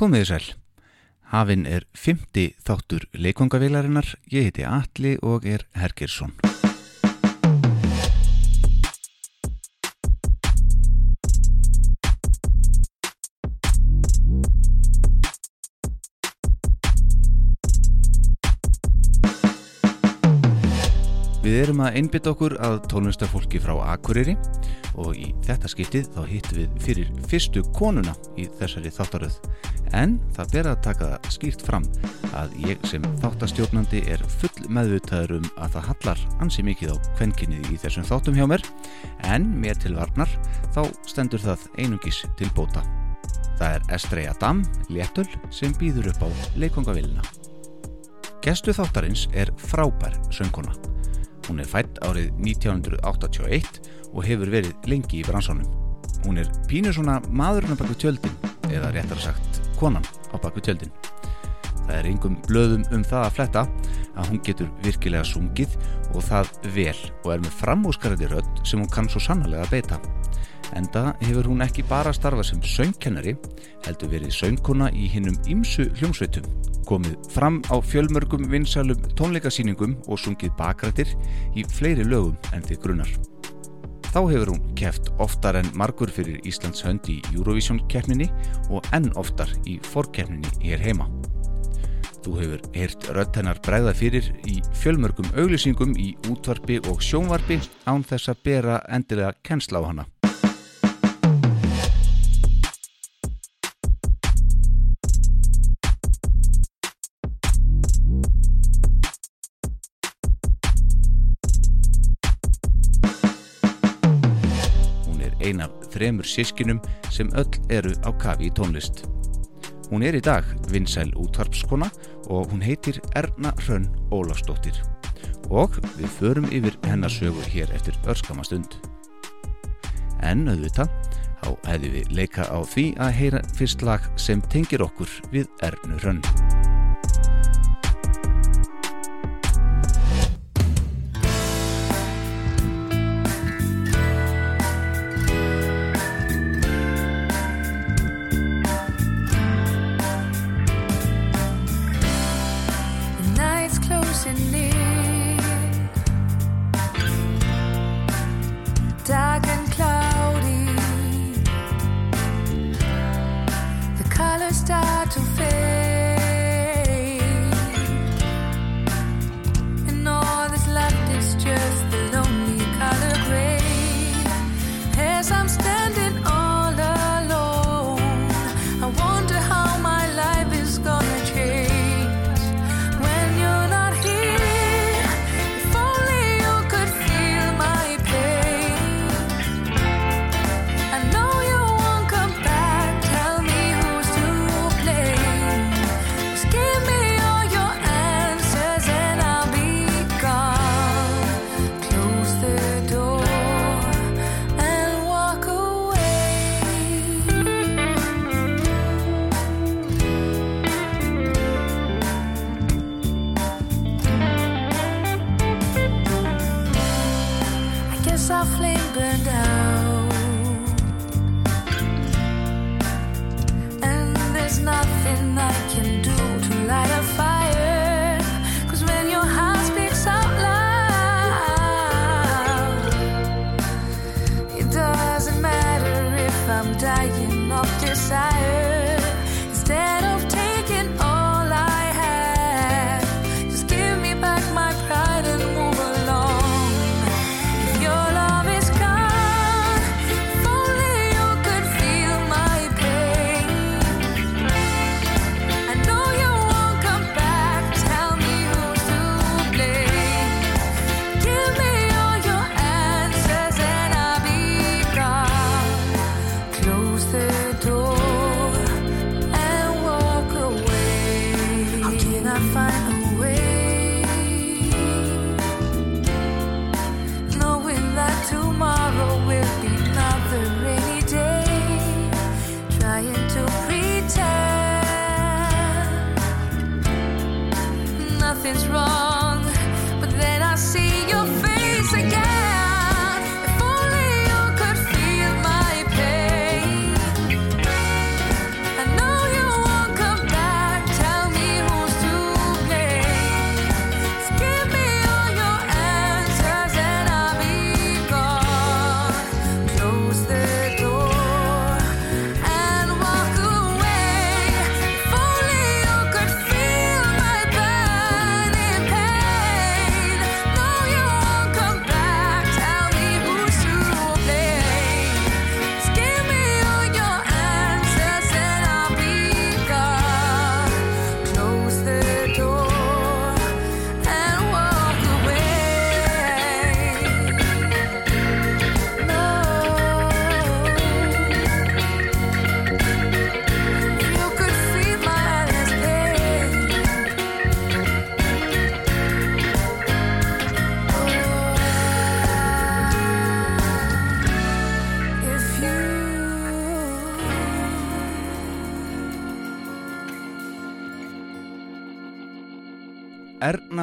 Komiði sæl. Hafinn er 50 þáttur leikongavilarinnar, ég heiti Alli og er Hergersson. Við erum að einbytta okkur að tónlistafólki frá Akureyri og í þetta skiptið þá hittum við fyrir fyrstu konuna í þessari þáttaröð. En það ber að taka það skýrt fram að ég sem þáttastjórnandi er full meðvitaður um að það hallar ansi mikið á kvenkinnið í þessum þáttum hjá mér en mér til varnar þá stendur það einungis til bóta. Það er Estrella Dam, léttul, sem býður upp á leikongavillina. Gestu þáttarins er frábær söngkona. Hún er fætt árið 1981 og hefur verið lengi í bransanum. Hún er pínu svona maðurinn á baku tjöldin, eða réttar sagt konan á baku tjöldin. Það er yngum blöðum um það að fletta að hún getur virkilega sungið og það vel og er með framúskarandi rödd sem hún kann svo sannlega beita. Enda hefur hún ekki bara starfað sem söngkennari, heldur verið söngkona í hinnum ymsu hljómsveitum, komið fram á fjölmörgum vinsalum tónleikasýningum og sungið bakrættir í fleiri lögum en þið grunnar. Þá hefur hún keft oftar en margur fyrir Íslands hönd í Eurovision keppninni og enn oftar í forkeppninni hér heima. Þú hefur heyrt rödd hennar bregða fyrir í fjölmörgum auglýsingum í útvarpi og sjónvarpi án þess að bera endilega kennsla á hana. Ein af þremur sískinum sem öll eru á kafi í tónlist. Hún er í dag vinsæl útvarpskona og hún heitir Erna Hrönn Ólafsdóttir og við förum yfir hennarsögu hér eftir örskama stund. En auðvitað, þá hefði við leika á því að heyra fyrst lag sem tengir okkur við Ernu Hrönn.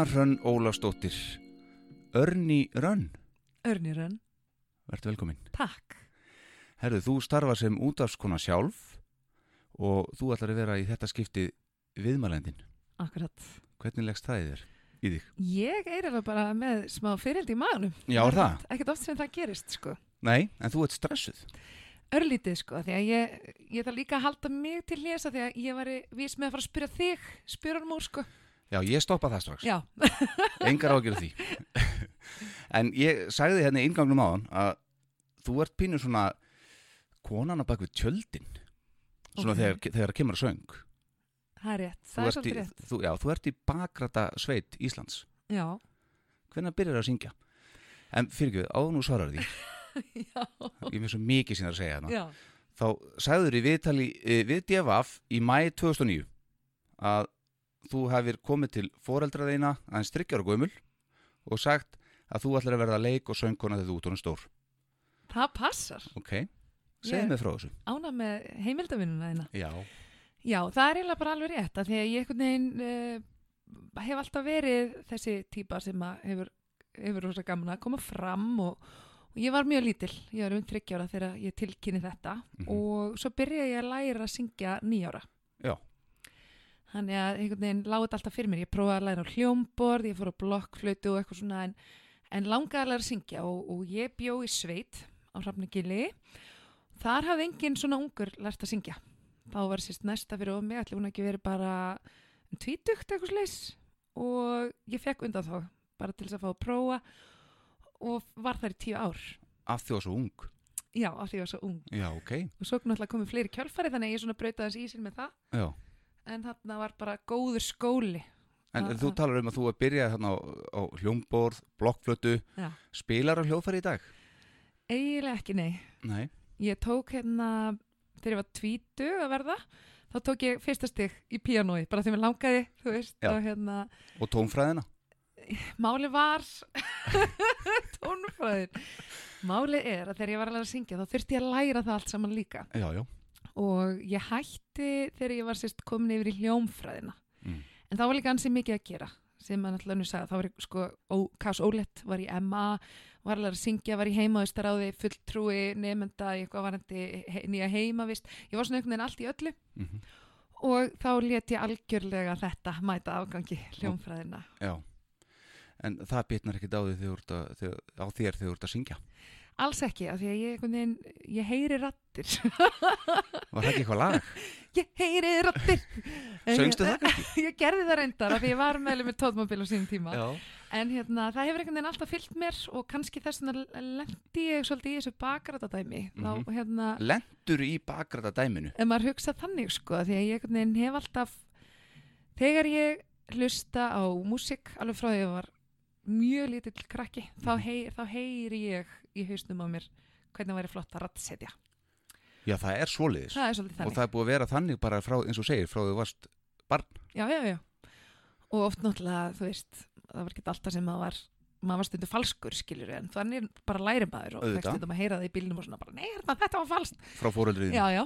Hrönn Ólafsdóttir Örni Rönn Örnirön, Vertu velkomin takk. Herðu, þú starfar sem útafskona sjálf og þú ætlar að vera í þetta skipti viðmælendin Akkurat. Hvernig leggst það í þér? Í þig? Ég er alveg bara með smá fyrirld í maðunum. Já, er það? Ekkert oft sem það gerist, sko. Nei, en þú ert stressuð Örlítið, sko, því að ég, ég þarf líka að halda mig til lesa því að ég var vís með að fara að spyrja þig, spyrja hann múr, sko. Já, ég stoppa það strax. Já, Engar ágjörð því. En ég sagði hérna í ingangnum áðan að þú ert pínu svona konan að bak við tjöldin. Svona Ok. þegar, þegar kemur að söng. Það er rétt, Þú það er ert í, svolítið rétt. þú, Já, þú ert í bakrata sveit Íslands. Já, Hvenær byrjar að syngja? En fyrir ekki, áður nú svarar því já, Ég með svo mikið sín að segja hérna já, Þá sagður í viðtali eh, við DFF í mæ 2009 að þú hefur komið til foreldraðina aðeins þryggjar og gömul og sagt að þú ætlar að verða leik og söngkona þegar þú út honum stór það passar. Ok, segð mér frá þessu Ána með heimildavinnuna þína. Já, Já, það er eiginlega bara alveg rétt að því að ég einhvern veginn uh, hef alltaf verið þessi típa sem hefur, hefur rosa gaman að koma fram og, og ég var mjög lítil, ég var um 30 ára þegar ég tilkynni þetta Mhm. og svo byrjaði ég að læra að syngja nýjára. Já. Þannig að einhvern veginn láði þetta alltaf fyrir mér, ég prófaði að læra á hljómborð, ég fór á blokkflötu og eitthvað svona en, en langaði að læra að syngja og, og ég bjó í sveit á Hrafnagili, þar hafði enginn svona ungur lært að syngja. Þá var sérst næsta fyrir mig ætli hún ekki verið bara um tvítugt eitthvað slis og ég fekk undan þá bara til þess að fá að prófa og var þar í tíu ár. Af því að svo ung? Já, af því ég var svo ung. Já, ok. Og svo náttúrulega komið fleiri kjölfari þannig að ég svona brautaði þessi ísil með það. Já. En þarna var bara góður skóli En Já, þú talar um að þú að byrja þarna á, á hljómborð, blokkflötu Já. Spilar á hljóðfæri í dag? eiginlega ekki nei Nei ég tók hérna þegar ég var tvítu að verða þá tók ég fyrsta stig í píanói bara því mér langaði, þú veist Já. og hérna Og tónfræðina? Máli var tónfræðin Máli er að þegar ég var læra að syngja þá þurfti ég að læra það allt saman líka Já, já og ég hætti þegar ég var sérst komin yfir í hljómfræðina. Mm. en þá var líka ansið mikið að gera sem maður náttúrulega nú sagði, þá var ég sko ó, Kás Ólett var í MA var læra að syngja, var í heimavistaráði fulltrúi, nefnda í eitthvað varandi nýja heimavist, ég var svona einhvern veginn allt í öllu. Mm og þá let ég algjörlega þetta mæta afgangi hljómfræðina. Já. En það bitnar ekkit á, á þér þegar þú ert að syngja Alls ekki, af því að ég, veginn, ég heyri rattir. Var það ekki eitthvað lag? ég heyri rattir. En Söngstu það kannski? Ég gerði það reyndar af því ég var meðlum með tóðmobil á sínum tíma. Já En hérna, það hefur einhvern veginn alltaf fyllt mér og kannski þess vegna lendi ég svolítið í þessu bakrætadæmi. Mm. Þá hérna, Lendur í bakrata dæminu ef maður hugsa þannig sko, af því að ég hef alltaf, þegar ég hlusta á músík, alveg frá því að ég var mjög lítill krakki, þá, heyr, þá heyri ég í hausnum á mér hvernig það væri flott að rattsetja. Já, það er svoleiðis Það er Og það er búið að vera þannig bara frá, eins og segir, frá því þú varst barn Já, já, já. Og oft náttúrulega, þú veist, það var ekki alltaf sem maður var, maður var stundu falskur, skilur en þannig bara læri maður og fekk stundum að heyra það í bílnum og svona bara, nei, hérna, þetta var falskt. frá fóreldriðinu Já, já.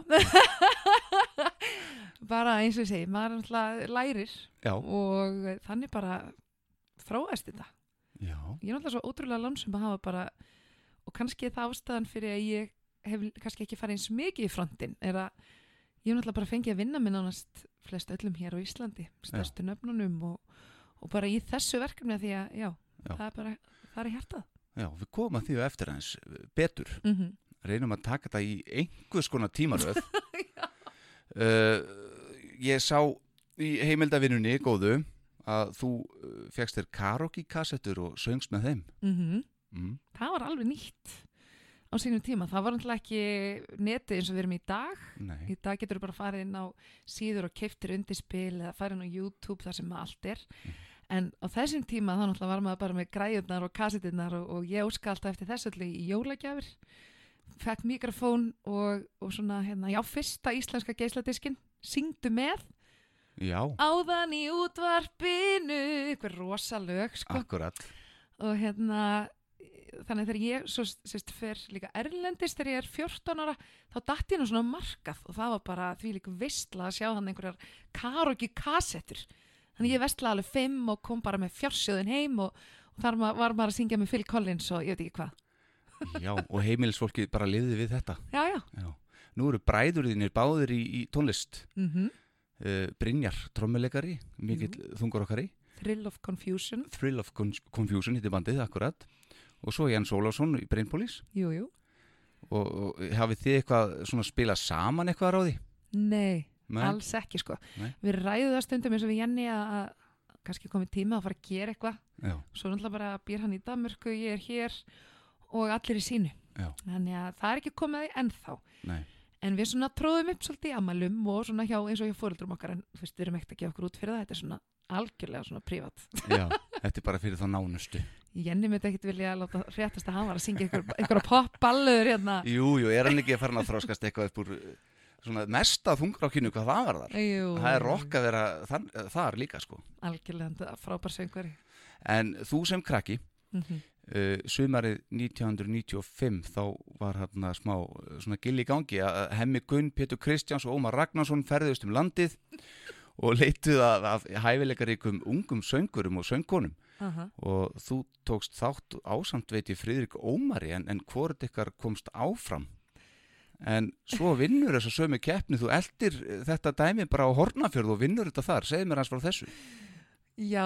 bara eins og segi, maður náttúrulega lærir Já, og þannig bara þróast þetta. já, Ég er náttúrulega svo ótrúlega lansum að hafa bara, og kannski það ástæðan fyrir að ég hef kannski ekki farið eins mikið í frontin, er að ég hef náttúrulega bara fengið að vinna með nánast flest öllum hér á Íslandi, stærstu nöfnunum og, og bara í þessu verkefni því að, já, Já. það er bara, það er hjartað. já, við komum að því á eftir hans betur Mm -hmm. reynum að taka þetta í einhvers konar tímaröð uh, ég sá í heimildavinnunni góðu að þú uh, fegst þér karaoke kassettur og söngst með þeim mm. Það var alveg nýtt á sínum tíma. Það var náttúrulega ekki netið eins og við erum í dag. Nei, Í dag getur þú bara farið inn á síður og keiftir undirspil eða farið inn á YouTube þar sem allt er. En á þessum tíma þá náttúrulega var maður bara með græjurnar og kassettinnar og, og ég óska alltaf eftir þessu öllu í jólagjafir. Fekk mikrofón og, og svona, hérna, já, fyrsta íslenska geisladiskin. Syngdu með já, áðan í útvarpinu. Ykkur rosa lög, sko akkurat og hérna þannig þegar ég svo sérst fer líka erlendist þegar ég er 14 ára þá datt ég nú svona markað og það var bara því líka veistla að sjá hann einhverjar karaoke kassettur Þannig ég vestla alveg fimm og kom bara með fjársjóðin heim og, og þar var maður að syngja með Phil Collins og ég veit ekki hvað. Já, og heimilisfólki bara liði við þetta. Já, já. Já. Nú eru bræðurðinir báðir í, í tónlist. Mm Uh, Brynjar, trommuleikari, mikill þungur okkar í. Thrill of Confusion. Thrill of Con Confusion hittir bandið, akkurat. Og svo Jens Ólafsson í Brynpólís. Jú, jú. Og, og hafið þið eitthvað svona spila saman eitthvað á því? Nei, Nei? alls ekki sko. Nei. Við ræðum það stundum eins og við Jenny að kannski komið tíma að fara að gera eitthvað. Svo náttúrulega bara býr hann í Danmörku, ég er hér og allir í sínu. já, Þannig að það er ekki komið ennþá. nei. En við svona tróðum upp svolítið í amalum og svona hjá eins og hjá fóreldrum okkar en þú veist, við erum ekkert að gefa okkur út fyrir það, þetta er svona algjörlega svona prívat. Já, þetta er bara fyrir þá nánustu. Jenny myndi ekkert vilja láta fréttast að hann var að syngja einhver, einhverja popballuður hérna. Jú, jú, er hann ekki að fara að þróskast eitthvað upp úr uh, svona mesta þungrákinu hvað það var þar? Jú, Það er rokk að vera þann, þar líka sko. Algjörlega, frábær söngvari. En þú sem krakki, Mm -hmm. uh, sumarið 1995 þá var hérna smá svona gill í gangi að Hemmi Gunn, Pétur Kristjáns og Ómar Ragnarsson ferðust um landið og leituð að, að hæfileikaríkum ungum söngurum og söngunum og þú tókst þátt ásamt veit ég Friðrik Ómari en, en hvort ykkar komst áfram. En svo vinnur þess að sömu keppni þú eldir þetta dæmi bara á Hornafjörð og vinnur þetta þar, segð mér hans frá þessu. Já,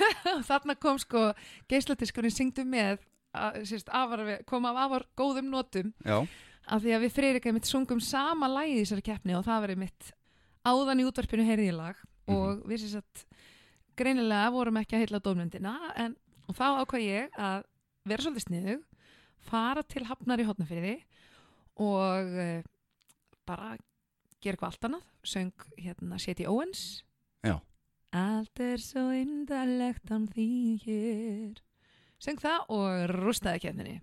þarna kom sko geisladiskurinn syngdu með að, sérst, afar, kom af afar góðum notum. Já, af því að við Freyrika mitt sungum sama lagi í þessari keppni og það verið mitt áðan í útvarpinu heyrði ég lag og við sérst að greinilega vorum ekki að heila dómlundina en þá ákvað ég að vera svolítið sniðug fara til Hafnar í Hotnafyrði og uh, bara gera eitthvað allt annað söng hérna Seti Owens Já. Allt er svo indalegt án því hér. Söng það og rústaði keppninni.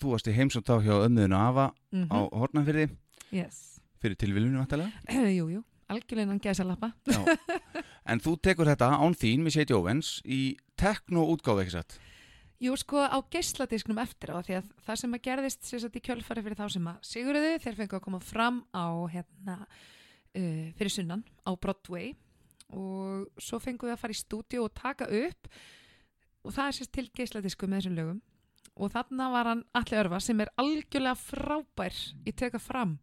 Þú varst í heimsótt á hjá ömmuðinu Ava mm á Hornafjörði yes. fyrir tilviljunum vantarlega jú, jú, algjörlega innan gæsa lappa Já. En þú tekur þetta án þín með Seti Óvens í tekno-útgáfi, ekki satt? Jú, sko, á geisladisknum eftir á því að það sem að gerðist sér satt í kjölfari fyrir þá sem að Sigurðu þeir fengu að koma fram á hérna uh, fyrir sunnan á Broadway og svo fengu við að fara í stúdíu og taka upp og það er sérst til geisladisku með þessum lögum og þarna var hann allir örfa sem er algjörlega frábær í teka fram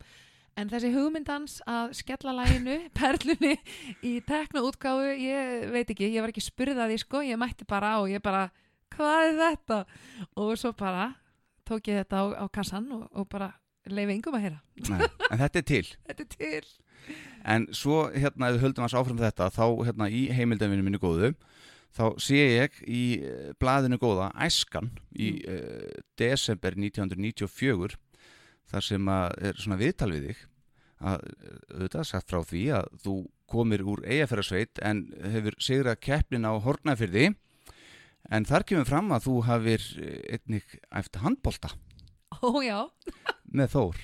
en þessi hugmyndans að skella læginu, perlunni í tekna útgáfu, ég veit ekki ég var ekki spurðað því sko, ég mætti bara og ég bara, hvað er þetta? Og svo bara tók ég þetta á, á kassan og, og bara leiði yngum að heyra, Nei, en þetta er til. þetta er til. En svo, hérna, ef við höldum að áfram þetta, þá, hérna, í heimildafinu minni góðu, þá sé ég í eh, blaðinu góða Æskan í uh, desember 1994, þar sem að er svona viðtal við þig, að auðvitað sagt frá því að þú komir úr eigafærarsveit en hefur sigrað keppnin á Hortnafyrði, en þar kemur fram að þú hafir eh, einnig eftir handbolta ó já, með Þór.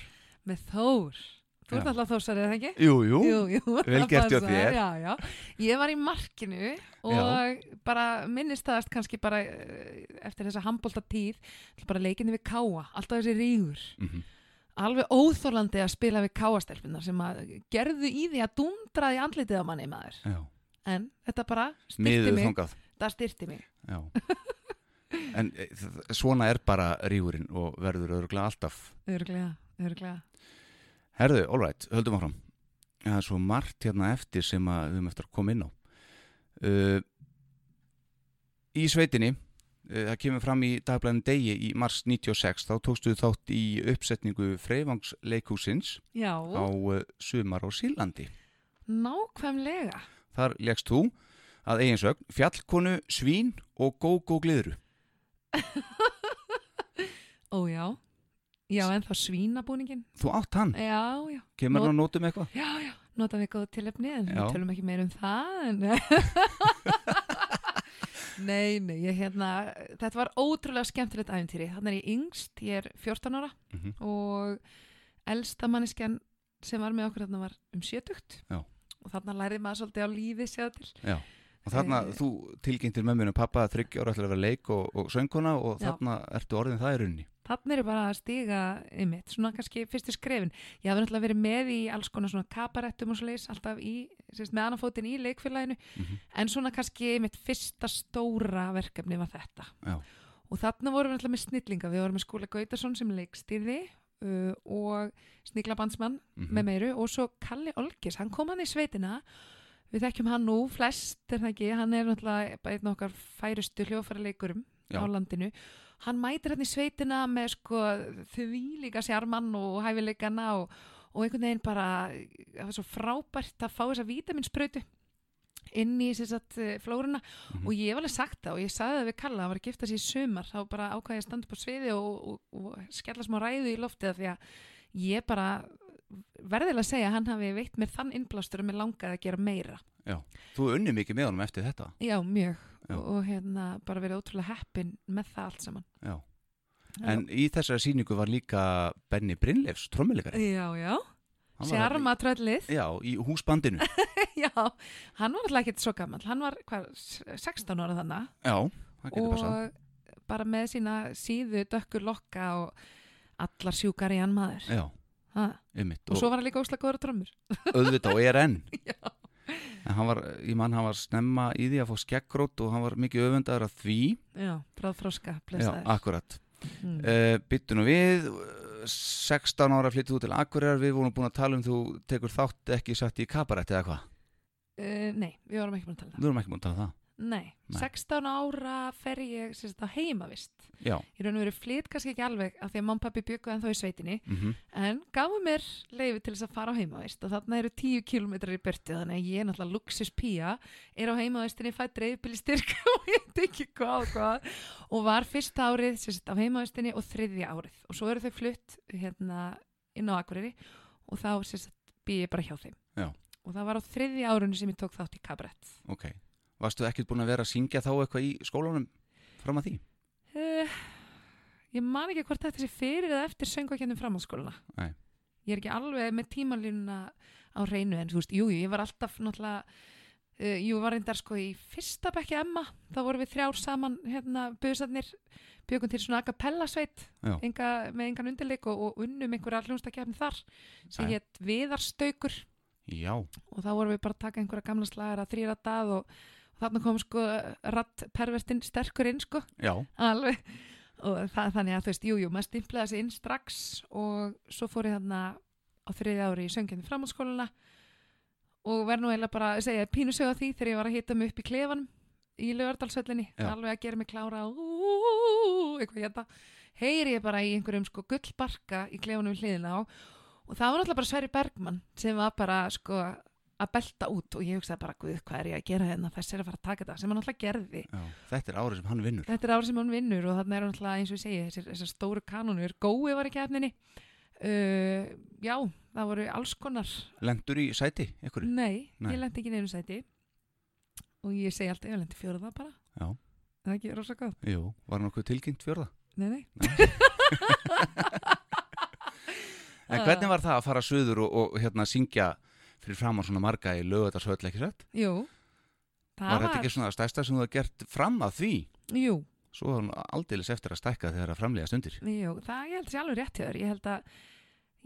með Þór þú ert Já. alltaf Þór, sagði það ekki? Jú, jú. Jú, jú, Vel gert hjá passar, þér. já, já. Ég var í markinu og bara minnist það kannski bara eh, eftir þessa handbólta tíð bara leikinni við káa, alltaf þessi rígur Mm alveg óþorlandi að spila við káastelpunar sem að gerðu í því að dundraði andlitið á manni maður Já. en þetta bara styrti mig það styrti mig en e, þ- svona er bara rígurinn og verður örgulega alltaf. örglega, örglega Herðu, all right, höldum áfram. Það er svo margt hérna eftir sem við höfum eftir að koma inn á. Uh, í sveitinni, það kemur fram í dagblæðin degi í mars 96, þá tókstu þátt í uppsetningu Freyvangs leikhúsins já, á uh, sumar á Sílandi. nákvæmlega. Þar legst þú að eiginsögn fjallkonu, svín og gógó gliðru. ó já, en þá svínabúningin Þú átt hann, já, já, kemur Not- hann að nótum eitthvað? já, já. Nota við góð tilefni en við tölum ekki meir um það en Nei, nei, ég hérna þetta var ótrúlega skemmtilegt æfintýri þannig er ég yngst, ég er 14 ára Mhm. og elsta manneskjan sem var með okkur þarna var um 70 Já. og þarna lærið maður svolítið á lífi séð til Já, og þarna Eh. þú tilkynntir mömminu pappa að þryggja ára ætlar að vera leik og, og sönguna og Já. þarna ertu orðin það í runni. Þannig er bara að stíga ymitt, svona kannski fyrstu skrefin. Ég hafði náttúrulega verið með í alls konar svona kabarettum og svo leiðis, alltaf í, sérst, með annafótin í leikfélaginu, Mhm. en svona kannski ymitt fyrsta stóra verkefni var þetta. Já. Og þarna vorum við náttúrulega með snillinga, við vorum með Skúla Gautason sem leikstýrði uh, og Sníkla Bandsmann Mhm. með meiru og svo Kalli Olgis, hann kom hann í sveitina við þekkjum hann nú, flest er það ekki hann er náttúrulega einn okkar færustu hljófarleikurum Já. á landinu hann mætir hann í sveitina með sko því líka sjarmann og hæfileikana og, og einhvern veginn bara það var svo frábært að fá þessa vítaminsprautu inn í þess að flóruna Mhm. og ég hef alveg sagt það og ég sagði það við Kalla hann var að gifta sér í sumar þá bara ákvæði að standa upp á sviði og, og, og skella smá ræðu í loftið því að ég bara verðilega að segja að hann hafi veitt mér þann innblástur og mér langaði að gera meira. Þú unni mikið með honum eftir þetta? Já, mjög. Já. og hérna bara verið ótrúlega heppin með það allt saman. Já. En í þessari síningu var líka Benny Brynleifs, trommuleikari já, já, sjarma tröllið Já, í húsbandinu. Já, hann var alltaf ekkert svo gammal hann var hvað, 16 ára þannig Já, það getur passað. Og bara með sína síðu dökkur lokka og allar sjúkar í hann maður. Já, og svo var hann líka óslega góður drömmur auðvitað og er enn. En hann var, ég mann hann var snemma í því að fá skeggrót og hann var mikið öfundaður af því. Já, bráð blessaður. Akkurat. Mm. uh, Byttu nú við eh, 16 ára flyttið út til Akureyrar Við vorum búin að tala um þú tekur þátt ekki satt í kabaretti eða hvað? Uh, nei, við vorum ekki búin að tala um að það nei, Nei. 16 ára fer ég sérst á heimavist. Já, ég raun og verið flytt kannski ekki alveg af því að mamma pappi byggu en þá í sveitinni. Mm en gafu mér leiði til þess að fara á heimavist og þarna eru 10 kilometrar í börtu þannig að ég er náttúrulega luxus pía er á heimavistinni, fætt reyðbili styrk og ég veit ekki hvað og hvað. Og var fyrsta árið sérst, á heimavistinni og þriðja árið. Og svo eru þau flutt hérna inn á Akureyri og þá býð ég bara hjá þeim. Já. og það var á þriðja árunni sem ég tók þátt í kabarett ok Varstu ekkert búin að vera að syngja þá eitthvað í skólanum fram að því? uh, ég man ekki hvort þetta sé fyrir eða eftir söngvakennum framhaldsskóluna Nei. ég er ekki alveg með tímalínuna á reynu en þú veist, jú, jú, ég var alltaf náttúrulega uh, jú, var reyndar sko í fyrsta bekki Emma, þá vorum við þrjár saman hérna, buðsarnir byggum til svona a cappella sveit Já. enga, með engan undirleik og, og unnum einhverja hljónstakefni þar sem hétt Viðarstaukur Já, og þá vorum við bara að taka einhverja gamla slagar að þrýra dað og þarna kom sko rattpervertinn sterkur inn sko. Já, alveg. Og það, þannig að þú veist, jú, jú, maður stimplaði sig inn strax og svo fór ég þarna á þriði ári í söngjarni framhaldsskóluna og verð nú eiginlega bara að segja pínu sög á því þegar ég var að hita mig upp í klefanum í lögardalsvöllinni, Já. alveg að gera mig klára eitthvað hérna heyri ég bara í einhverjum sko gullbarka í klefanum hliðina á. Og það var náttúrulega bara Sverri Bergmann sem var bara sko að belta út og ég hugsaði bara, guð, hvað er ég að gera hérna? Þess er að fara að taka þetta, sem hann náttúrulega gerði. Já Þetta er árið sem hann vinnur. Þetta er árið sem hann vinnur og þarna er náttúrulega eins og ég segi þessar, þessar stóru kanonur, gói var í kefninni uh, já, það voru alls konar. Lendur í sæti, ykkur nei, Nei. ég lendi ekki neinu sæti. Og ég segi alltaf, ég lendi fjóraða bara. Já, það er ekki rosa góð, jú, var nokkuð tilkynnt fjörða nei, nei. En hvernig var það að fara suður og, og hérna syngja fyrir framann svona marga í lögutarsvöll ekki sett? jú, það Var þetta ekki svona stærsta sem þú hefði gert fram að því? jú, Svo var hann aldeilis eftir að stækka þegar að framlega stundir. Jú, það ég held sér alveg rétt hjá þér, ég held að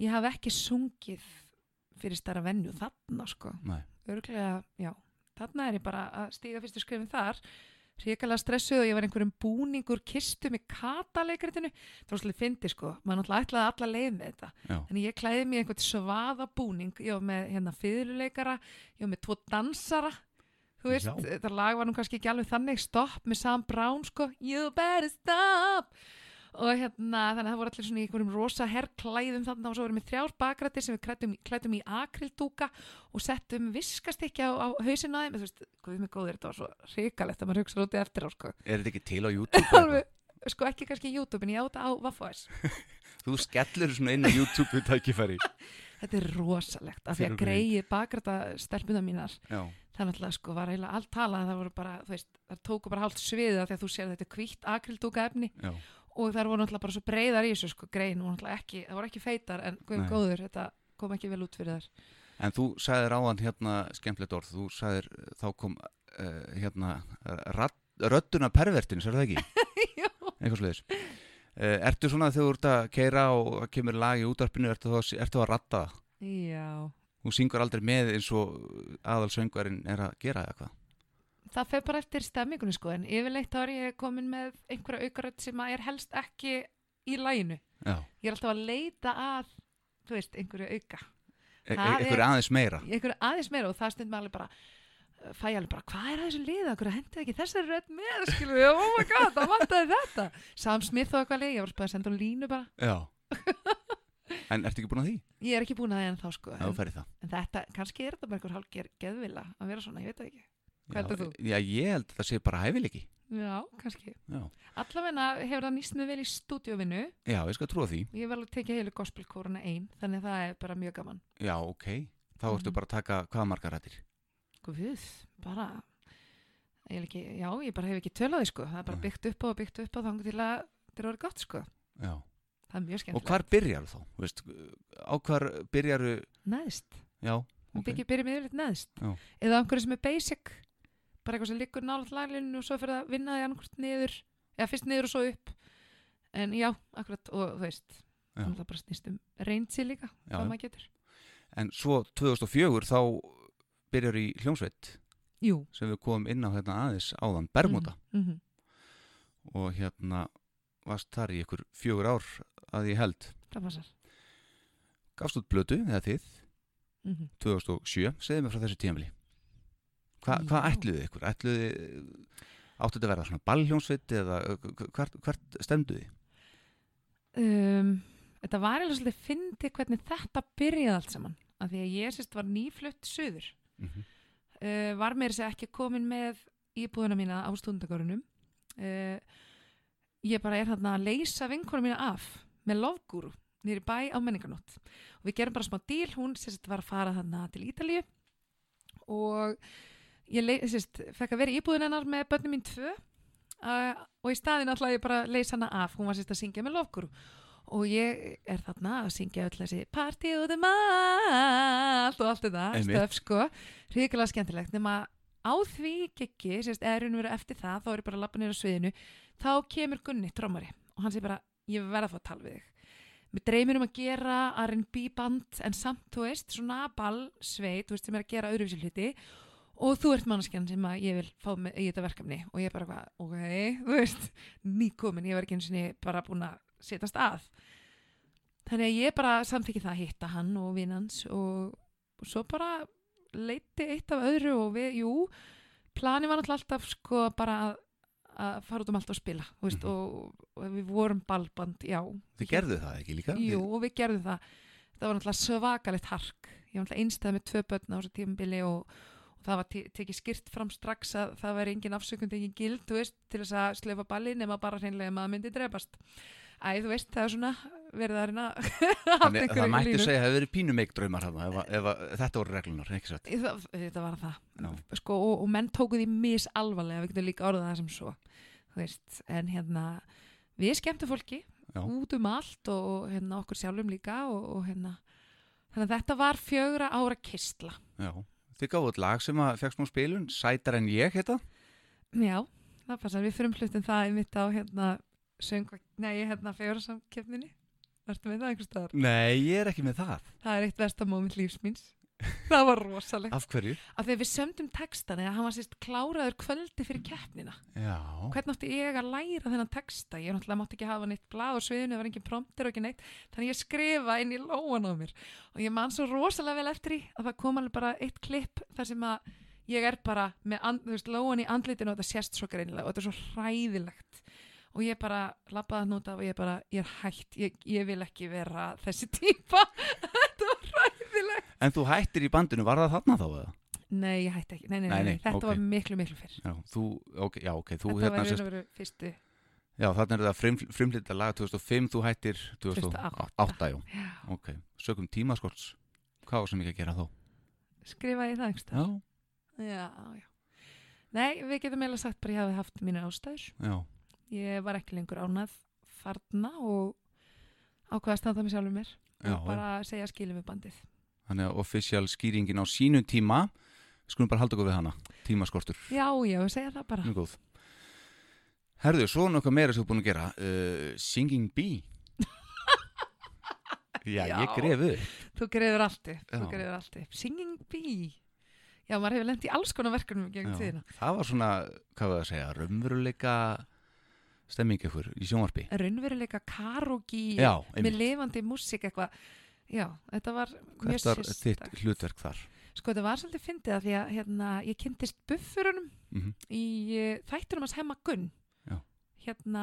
ég hafi ekki sungið fyrir stærra venju þarna sko. Nei, örglega, já, þarna er ég bara að stíga fyrstu skrifin þar hrikalega stressuð og ég var einhverjum búningur kistu með kataleikritinu. Það var svolítið fyndi sko, maður náttúrulega ætlaði alla leið með þetta, já, en ég klæði mig í einhvern svaða búning, ég var með hérna fyrirleikara, ég var með tvo dansara. Þú veist, Já. þetta lag var nú kannski ekki alveg þannig, stopp með Sam Brown sko, you better stop og hérna, þannig að það voru allir svona í einhverjum rosa herrklæðum þarna og svo vorum við þrjár bakrættir sem við klættum, klættum í akrildúka og settum viskastykki á, á hausinn á þeim, þú veist, guð mig góður þetta var svo hrikalegt að maður hugsa út í eftir á sko. er þetta ekki til á YouTube? sko ekki kannski YouTube en ég á þetta á eitthvað? Þú skellur svona inn á YouTube við tækifæri þetta er rosalegt, af því að greið bakrætta stelpuna mínar Já, það náttúrulega sko var eiginlega allt talað það bara, þú veist, það tóku bara hálft sviðið af því að þú sér þetta er hvítt akrildúka efni já, og það voru náttúrulega bara svo breyðar í þessu sko, grein og náttúrulega ekki, það voru ekki feitar en guðum góður, þetta kom ekki vel út fyrir þær En þú sagðir áðan hérna skemmtilegt orð, þú sagðir þá kom uh, hérna rödduna pervertins, er það ekki? Já. Eitthvað sliðis. Uh, ertu svona þegar þú ert að keira og kemur lag í útarpinu, ertu, þá, ertu að ratta? Já, Þú syngur aldrei með eins og aðalsöngvarinn er að gera eða hvað? Það fer bara eftir stemmingunni sko en yfirleitt þá er ég komin með einhverja aukarödd sem að er helst ekki í læginu. Já, Ég er alltaf að leita að, þú veist, einhverju auka. e Það er- einhver aðeins meira. Einhverju aðeins meira og það stundum alveg bara fæ ég alveg bara, hvað er að þessu liða? Hverju hendið ekki þessari rödd með, skilur við? Oh my god, það vantaði þetta. Sam Smith og eitthvað leið, ég var bara að senda hún línu bara. En ertu ekki búin að því? Ég er ekki búin að það en þá sko. En, það. en þetta, kannski er þetta bara einhver hálfger geðvila að vera svona, ég veit það ekki. Hvað heldur þú? Já, ég held að það sé bara hæfileiki. Já, kannski. Já. Allavegna hefur það nýst mig vel í stúdíóvinnu. Já, ég skal trúa því. Ég hef alveg tekið heilu gospelkóruna einn, þannig að það er bara mjög gaman. Já, ok. Þá ertu Mhm. bara að taka hvað margar rættir? Guð, bara, ég, ekki, já, ég bara hef ekki tölaði sko. Það er bara byggt upp og byggt upp á þannig til að þetta er orðið gott sko. Já. Það er mjög Og skemmtilegt. hvar byrjar þá? Veist, á hvar byrjaru, bara eitthvað sem liggur nálat laglinu og svo fyrir að vinna því annarkvort niður, eða fyrst niður og svo upp. En já, akkurat, og þú veist, það bara snýst um reynsi líka, Já, hvað maður getur. En svo 2004 þá byrjar í hljómsveit Jú. sem við komum inn á hérna aðeins áðan, Bermuda. Mm -hmm. Og hérna varst þar í ykkur fjögur ár að ég held. Gafst út blötu, eða þið, Mm -hmm. 2007, segðu mér frá þessu tímafili. Hva, hvað ætluðu ykkur? Ætluðu, áttu þetta að vera svona ballhljómsveit eða uh, hvert, hvert stemdu þið? um, þetta var eiginlega svolítið fyndi hvernig þetta byrjaði allt saman af því að ég sérst var nýflutt söður Mm -hmm. uh, var mér þess að ekki komin með íbúðuna mína á stundagörunum uh, ég bara er þarna að leysa vinkona mína af með lofgúru nýri bæ á menningarnótt og við gerum bara smá díl, hún sérst var að fara þarna til Ítalíu og ég sérst, fekk að vera í íbúðun hennar með börnum mín tvö uh, og í staðin ætlaði ég bara að leysa hana af. Hún var sérst að syngja með lofgúru og ég er þarna að syngja öll þessi party út um allt og allt þetta stöf sko, hrikalega skemmtilegt. Nema á því gekki, sérst, og veru eftir það, þá er ég bara að lappa á sviðinu þá kemur Gunni, trómari og hann sé bara, ég verð að fá að tala við þig. Mér dreymir um að gera R&B band en samt, þú veist, svona ball sveit, þú veist, sem er að gera öðruvísi hluti og þú ert mannskjan sem að ég vil fá með í þetta verkefni og ég bara hvað, ok, þú veist nýkomin, ég var ekki eins og bara búin að setjast að þannig að ég bara samþykki það að hitta hann og vinnans og, og svo bara leiti eitt af öðru og við, jú plani var náttúrulega alltaf sko bara að, að fara út um allt og spila veist, Mhm. og, og við vorum ballband, já Þið gerðu það ekki líka? Jú, og við gerðum það. Það var náttúrulega svakalegt hark. Ég var náttúrulega einstæð með tvö börn á þessu tímabili og, og það var te- tekið skirt fram strax að það væri engin afsökund, engin gild, þú veist, til þess að slöfa balli nema bara hreinlega að maður myndi drefast. Æ, þú veist, það er svona verið að reyna Þannig, það í mætti línu. segja að það hefur verið pínu meikdraumar ef, ef þetta voru reglunar, ekki satt? Það, þetta var það. Já. Sko, og, og menn tóku því mis alvarlega, við getum líka orðað það sem svo. Þú veist, en hérna, við skemmtum fólki Já. út um allt og, og hérna, okkur sjálfum líka og, og hérna, þannig að þetta var fjögra ára kistla. Já. Þið gáðu út lag sem að fekk smá spilun, Sætar en ég heita. Já, það passar, við fyrir flutum það í mitt á hérna, söng, nei, hérna, fjögra samkeppninni. Vertu með það einhvers staðar? Nei, ég er ekki með það. Það er eitt versta moment lífs míns. það var rosalegt. Af hverju? Af því við sömdum textan eða hann var sérst kláraður kvöldi fyrir keppnina. Já. hvernig átti ég að læra þennan texta ég náttúrulega mátti ekki hafa neitt blað á sviðinu það var engin prompter og ekki neitt þannig ég skrifa inn í lóan á mér og ég man svo rosalega vel eftir því að það kom alveg bara eitt klipp þar sem að ég er bara með and, veist, lóan í andlitinu og þetta sést svo greinilega og þetta er svo hræðilegt og ég bara lappaði að nota og ég bara, ég er hætt ég, ég vil ekki vera þessi típa hræðilegt En þú hættir í bandinu, var það þarna þá eða? nei, ég hætti ekki, nei, nei, nei, Nei, nei, þetta ok. var miklu, miklu fyrr Já, þú, ok, já, ok, þú þetta hérna var sérst, veru fyrstu já, þarna er það frim, frimlita lag 2005, þú hættir 2008. 2008, já, já, ok, sögum tímaskorts, hvað var sem ekki að gera þá? skrifaði ég það einhvers Já, Já, já. Nei, við getum eiginlega sagt bara ég hafi haft mínu ástæður. já, Ég var ekki lengur ánað þarna og ákvaða að standa mig sjálfur mér já, og bara segja skilum við bandið. þannig að official skýringin á sínum tíma, skulum bara halda okkur við hana, tímaskortur, Já, já, segja það bara. Herðu, svo nokkuð meira sem þú er búin að gera uh, Singing Bee Já, Já. ég gref upp Þú greiður allt upp. Singing Bee. Já, maður hefur lent í alls konar verkefnum gegn tíðina. Það var svona, hvað var það að segja raunveruleika stemming ykkur í sjónvarpi Raunveruleika karogi Já, með lifandi músík eitthvað. Já, þetta var mjög hvert var þitt hlutverk þar Sko, þetta var svolítið fyndið að því að hérna, ég kynntist buffurunum mm í uh, þættunum hans hemma Gunn. Já. Hérna,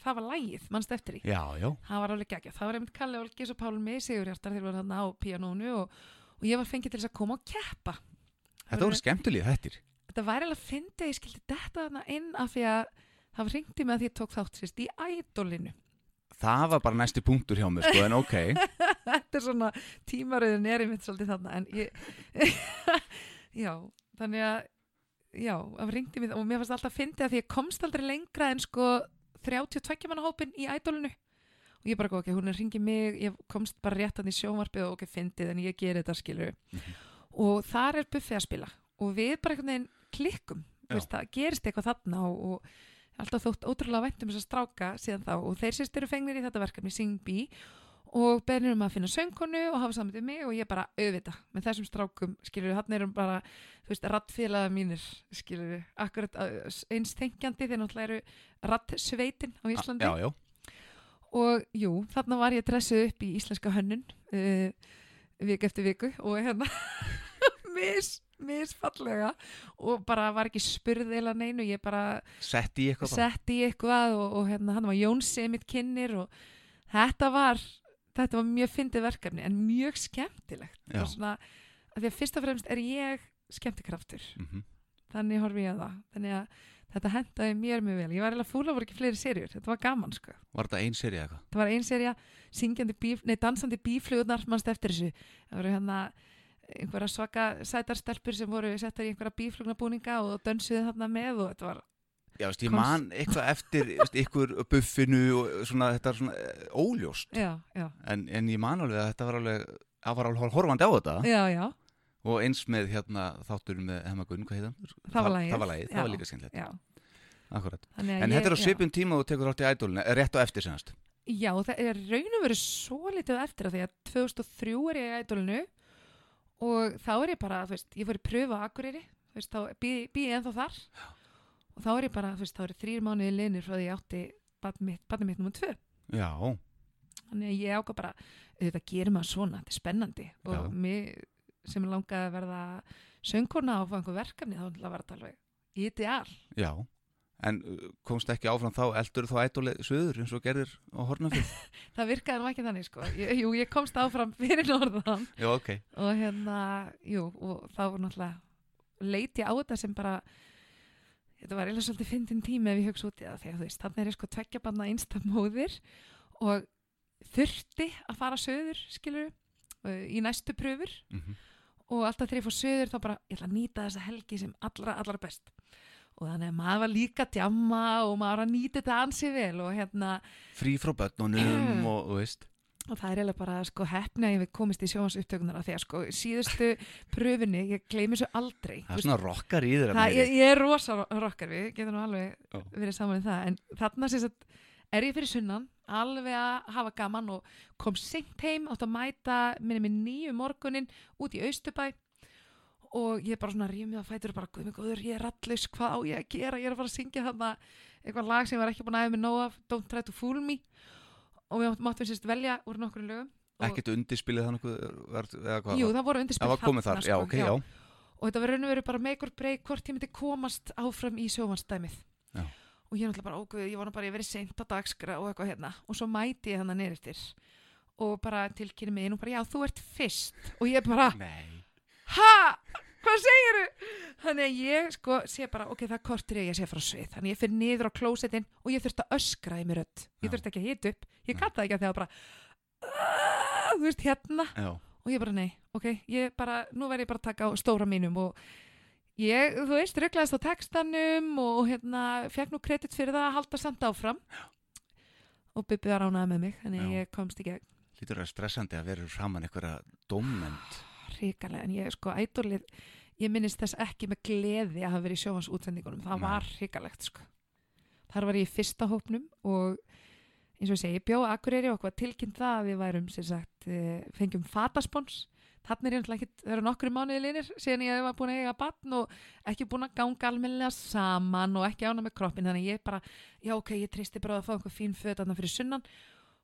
það var lægið, mannst eftir því. Já, já, Það var alveg geggjað. Það var einmitt Kalli Olgis og Pálmi Sigurhjartar þegar voru þarna á píanónu og, og ég var fengið til þess að koma og keppa. þetta voru skemmtilega Þetta væri alveg að fyndi að ég skildi þetta inn af því að það ringdi með að því ég tók þátt sérst í ædolinu. Það var bara næsti punktur hjá mér, sko, en ok þetta er svona tímaröðin er einmitt svolítið þarna en ég já, þannig að já, það ringdi mig og mér fannst alltaf að fyndi að því ég komst aldrei lengra en sko 32 manna hópin í ædolinu og ég bara, ok, hún er ringið mig ég komst bara rétt hann í sjónvarpið og ok, fyndið en ég ger þetta skilur Mhm. og þar er Buffy að spila og við bara einhvern veginn klikkum veist, það gerist eitthvað þarna og, og alltaf þótt ótrúlega væntum þess að stráka síðan þá og þeir sérst eru fengnir í þetta verkefni Sing Bee og bennir um að finna söngkonu og hafa saman til mig og ég bara auðvita með þessum strákum, skilur við, hann erum bara þú veist, rattfélaga mínir skilur við, akkurat eins þengjandi þeir náttúrulega eru rattsveitin á Íslandi. Já, já, og jú, þarna var ég dressuð upp í íslenska hönnun uh, viku eftir viku og hérna mis, misfallega og bara var ekki spurð eða neinu, ég bara sett í eitthvað sett í eitthvað og, og hérna hann var Jónsi mitt kynir og þetta var þetta var mjög fyndið verkefni en mjög skemmtilegt. Og svona, að því að fyrst og fremst er ég skemmtikraftur, Mhm. þannig horfi ég að það. Þannig að þetta hendaði mér mjög vel. Ég var eiginlega fúla voru ekki fleiri serjur, þetta var gaman sko. Var þetta ein serið eitthvað? það var ein serja, syngjandi bíf, nei, dansandi bíflugurnar, mannst eftir þessu? Það voru hérna einhverja svaka sætarstelpur sem voru settar í einhverja bíflugnabúninga og dönsuðu þarna með og þetta var Já, veist, ég man eitthvað eftir ykkur buffinu og svona, þetta er svona eh, óljóst. Já, já, en, en ég man alveg að þetta var alveg það var alveg horfandi á þetta. Já, og eins með hérna þáttur með Hemma Gunn, hvað heit hann? Það var lagið. Það var lagið, það var líka skemmtilegt. Að En ég- þetta er á svipum tíma og tekur átt í ædólinu, rétt á eftir senast. Já, það er raun og verið svo litið eftir að því að 2003 er ég í ædolinu og þá er ég bara, þú veist, ég fór í pröfu á Akureyri, þú veist, þá býð býð ég ennþá þar og þá er ég bara, þú veist, þá er þrýr mánuði linir frá því ég átti barnið mitt, nummer tvö. Já, Þannig að ég ákvað bara, þetta gerir maður svona, þetta er spennandi og Já. mig sem langaði að verða söngkona og fá einhver verkefni, þá var þetta alveg ideal. já En uh, komst ekki áfram þá, eldur þá ædólið söður eins og gerðir á Hornafjörð. Það virkaði nú ekki þannig, sko. Jú, ég komst áfram fyrir norðan. Já, ok. Og hérna, jú, og þá var náttúrulega leiti á þetta sem bara þetta var eiginlega svolítið fyndin tími ef ég hugsa út í það, að þú veist, þannig er ég sko tveggja banna einsta móðir og þurfti að fara söður, skilur í næstu pröfur mm og alltaf þegar ég fór söður þá bara, ég ætla að nýta þessa helgi sem allra, allra best og þannig að maður var líka að djamma og maður var að nýta þetta ansi vel og hérna, Frí frá börnunum og, og veist. Og það er eiginlega bara sko hefni að ég við komist í sjónans upptökunar því að sko síðustu pröfunni ég gleymi svo aldrei. Það er svona rockar í þér ég, ég er rosa ro- rockar við getum nú alveg Já. verið saman í það. En þarna sem sagt er ég fyrir sunnan alveg að hafa gaman og kom seint heim átt að mæta minni með nýju morgunin út í Austubæ og ég bara svona rýmið að fætur bara, guð mig góður, ég er rallus, hvað á ég að gera? Ég er að fara að syngja þarna. Eitthvað lag sem ég var ekki búin að hafa með nóg af Don't Try to Fool Me. Og við máttum sérst velja úr nokkru lögum Ekkert undirspilið þannig eða hvað Jú, það voru undirspil Það var komið þar, þarna, já, sko, ok, já, og þetta var raun og veru bara make or break hvort ég myndi komast áfram í sjómanstæmið Já. og ég er náttúrulega bara, óguð, ég nú bara ég verið seint á dagskra og eitthvað hérna. Og svo mæti ég þannig neyrir og bara tilkynni mig inn og bara, já, þú ert fyrst. Og ég bara, Nei ha, hvað segirðu? Þannig að ég sko sé bara, ok, það kortir ég að sé frá svið. Þannig að ég fyrir niður á klósetin og ég þurfti að öskra í mér öll, ég Já. þurfti ekki að hita upp. Ég gata ekki að því að bara "Ah", þú veist, hérna. Já, og ég bara nei, ok, ég bara, nú verð ég bara að taka á stóra mínum og ég, þú veist, rugglaðist á textanum og hérna, fekk nú kredit fyrir það að halda samt áfram. Og Bubbi var ánaði með mig, þannig Já. ég komst ekki lítur að stressandi að vera saman einhverja dómnend ríkalega, en ég sko, ædolið ég minnist þess ekki með gleði að hafa verið í sjóhans útsendingunum, það Nei. var ríkalegt sko. Þar var ég í fyrsta hópnum og eins og ég segi, ég bjóð Akureyri hvað tilkynnt það að við værum sem sagt, eh, fengjum fataspons. Þannig er ég náttúrulega ekki, það eru nokkru mánuði linir síðan ég var búin að eiga batn og ekki búin að ganga almennilega saman og ekki ána með kroppin, þannig ég bara já ok, ég tristi bara að fá einhver fín föt þarna fyrir sunnan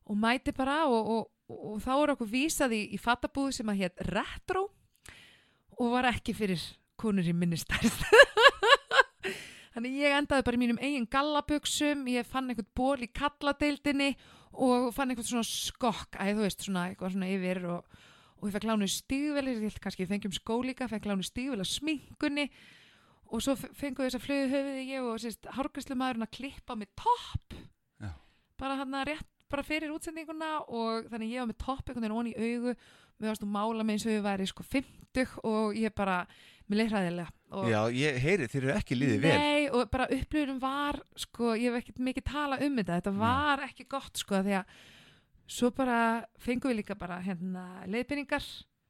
og mæti bara og, og, og, þá er okkur vísað í, í fatabúð sem að hétt Retro og var ekki fyrir konur í minni stærð. Þannig ég endaði bara í mínum eigin gallabuxum ég fann einhvern ból í kalladeildinni og fann einhvern svona skokk að þú veist, svona eitthvað svona yfir og, og ég fekk lánu stígvelir ég held kannski, ég fengjum skólíka, fekk lánu stígvel að sminkunni og svo fengu þess að flögu höfuði ég og sérst hárgræslu maðurinn að klippa með topp. Bara hann að rétt bara fyrir útsendinguna og þannig ég var með topp einhvern veginn ón í augu. Við varst að mála með eins og við væri sko 50 og ég bara, mér leið hræðilega og Já, ég heyri, þeir eru ekki líðið vel. Nei, og bara upplifun var sko, ég hef ekkert mikið tala um þetta. Þetta var ekki gott sko því að svo bara fengum við líka bara hérna leiðbyrningar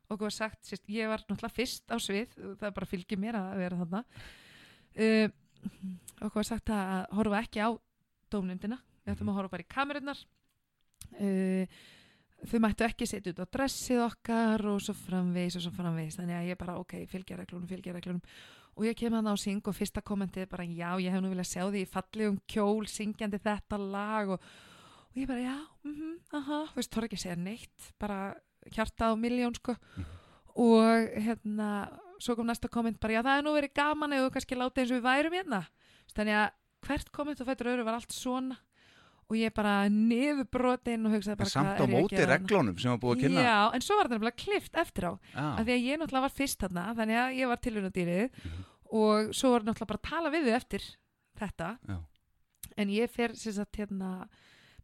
og okkur var sagt, sérst, ég var náttúrulega fyrst á svið, það bara fylgir mér að vera þarna. Uh, okkur var sagt að horfa ekki á dómnefndina, við ættum að horfa bara í kamerunnar uh, þau mættu ekki setja út á dressið okkar og svo framvegis og svo framvegis. Þannig að ég bara ok, fylgja reglunum, fylgja reglunum. Og ég kem að ná syng og fyrsta kommentið bara já, ég hef nú viljað sjá því fallegum kjól syngjandi þetta lag og, og ég bara já, mhm, aha. Þú veist, þorði ekki að segja neitt bara hjarta á miljón sko. Og hérna, svo kom næsta komment bara já, það er nú verið gaman eða kannski láta eins og við værum hérna. Þannig að hvert komment og fættur öðru var allt svona og ég bara niðurbrotin og hugsaði bara Samt á móti reglunum sem var búið að kynna Já, en svo var þetta nefnilega klift eftir á Já. af því að ég náttúrulega var fyrst þarna þannig að ég var tilhörnadýrið Mhm. og svo var náttúrulega bara að tala við þau eftir þetta Já. en ég fer sem sagt hérna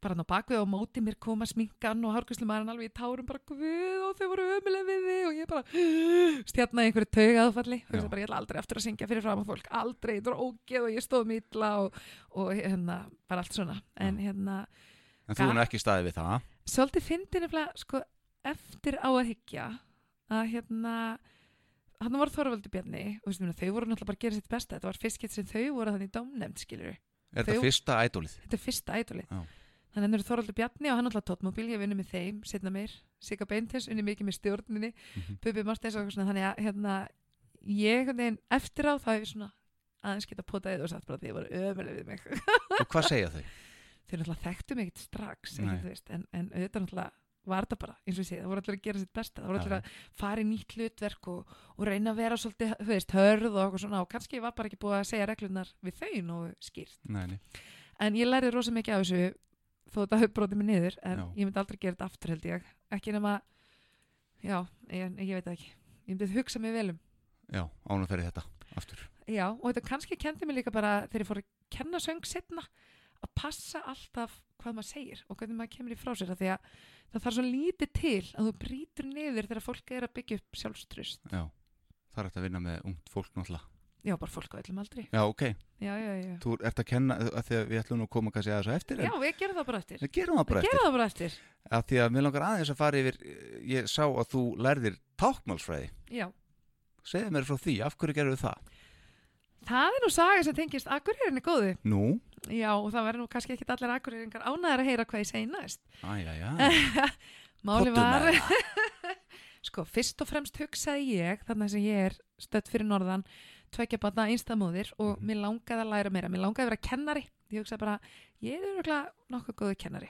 bara hann á bakvið og á móti mér koma sminkan og hárgjörslumarinn alveg í tárum bara guð og þau voru ömuleg við þig. Og ég bara stjarnaði einhverju tauga aðfalli og ég bara ég ætla aldrei aftur að syngja fyrir fram að fólk. Aldrei, þetta var ógeð og ég stóð mítla og, og hérna bara allt svona. En hérna En þú er nú ekki staðið við það? Svolítið fyndi nefnilega sko eftir á að hyggja að hérna hann voru Þorvaldur Bjarni og minna, þau voru náttúrulega bara að gera sitt besta. Þetta var fyrst gett sem þau voru þannig dómnefnd skilur Er Þau- þetta fyrsta ædólið? þetta er fyrsta ædoli Já. Þannig að það eru Þorvaldur Bjarni og hann náttúrulega tóttmóbíl ég vinni með þeim, setna meir. Sigga Beintes, unni mikið með stjórninni. Mhm. Bubi Martins og eitthvað svona. Þannig að hérna, ég eftir á þá hef ég svona aðeins geta potaðið og sagt bara að þið voru ömuleg við mig. Og hvað segja þau? þau náttúrulega þekktu mig ekkert strax veist, en, en auðvitað náttúrulega var þetta bara, eins og ég segi, það voru allir að gera sitt besta. Það voru allir að fara í nýtt hlutverk og, og reyna að vera svolítið, þú veist, hörð og eitthvað svona. Og kannski var bara ekki búið að segja reglunar við þau nú skýrt, Nei, nei. en ég lærði rosa mikið af þessu þó þetta hefur brotið mig niður en Já. ég myndi aldrei gera þetta aftur held ég. Ekki nema, já, ég, ég veit ekki. Ég myndi hugsa mig vel um. Já, ánum fyrir þetta aftur. Já, og þetta kannski kendi mig líka bara þegar ég fór að kenna söng setna að passa alltaf hvað maður segir og hvernig maður kemur í frá sér því að það þarf svo lítið til að þú brýtur niður þegar fólk er að byggja upp sjálfstrust. Já, það er hægt að vinna með ungt fólk náttúrulega Já, bara fólk á öllum aldri. Já, ok, Já, já, já. þú ert að kenna að því að við ætlum nú að koma kannski að þessu eftir Já, við gerum það bara eftir. við gerum það bara Við eftir gerum það bara eftir. að því að mér langar aðeins að fara yfir ég sá að þú lærðir tákmálsfræði Já. segðu mér frá því, af hverju gerðu það? Það er nú saga sem tengist Akureyrinni góðu. Nú, Já, og það verður nú kannski ekki allir Akureyringar ánæðar að heyra það. Þannig er tvekja batna einstamóðir og Mhm. mér langaði að læra meira. Mér langaði að vera kennari. Ég hugsaði bara, ég er nokkuð góðu kennari.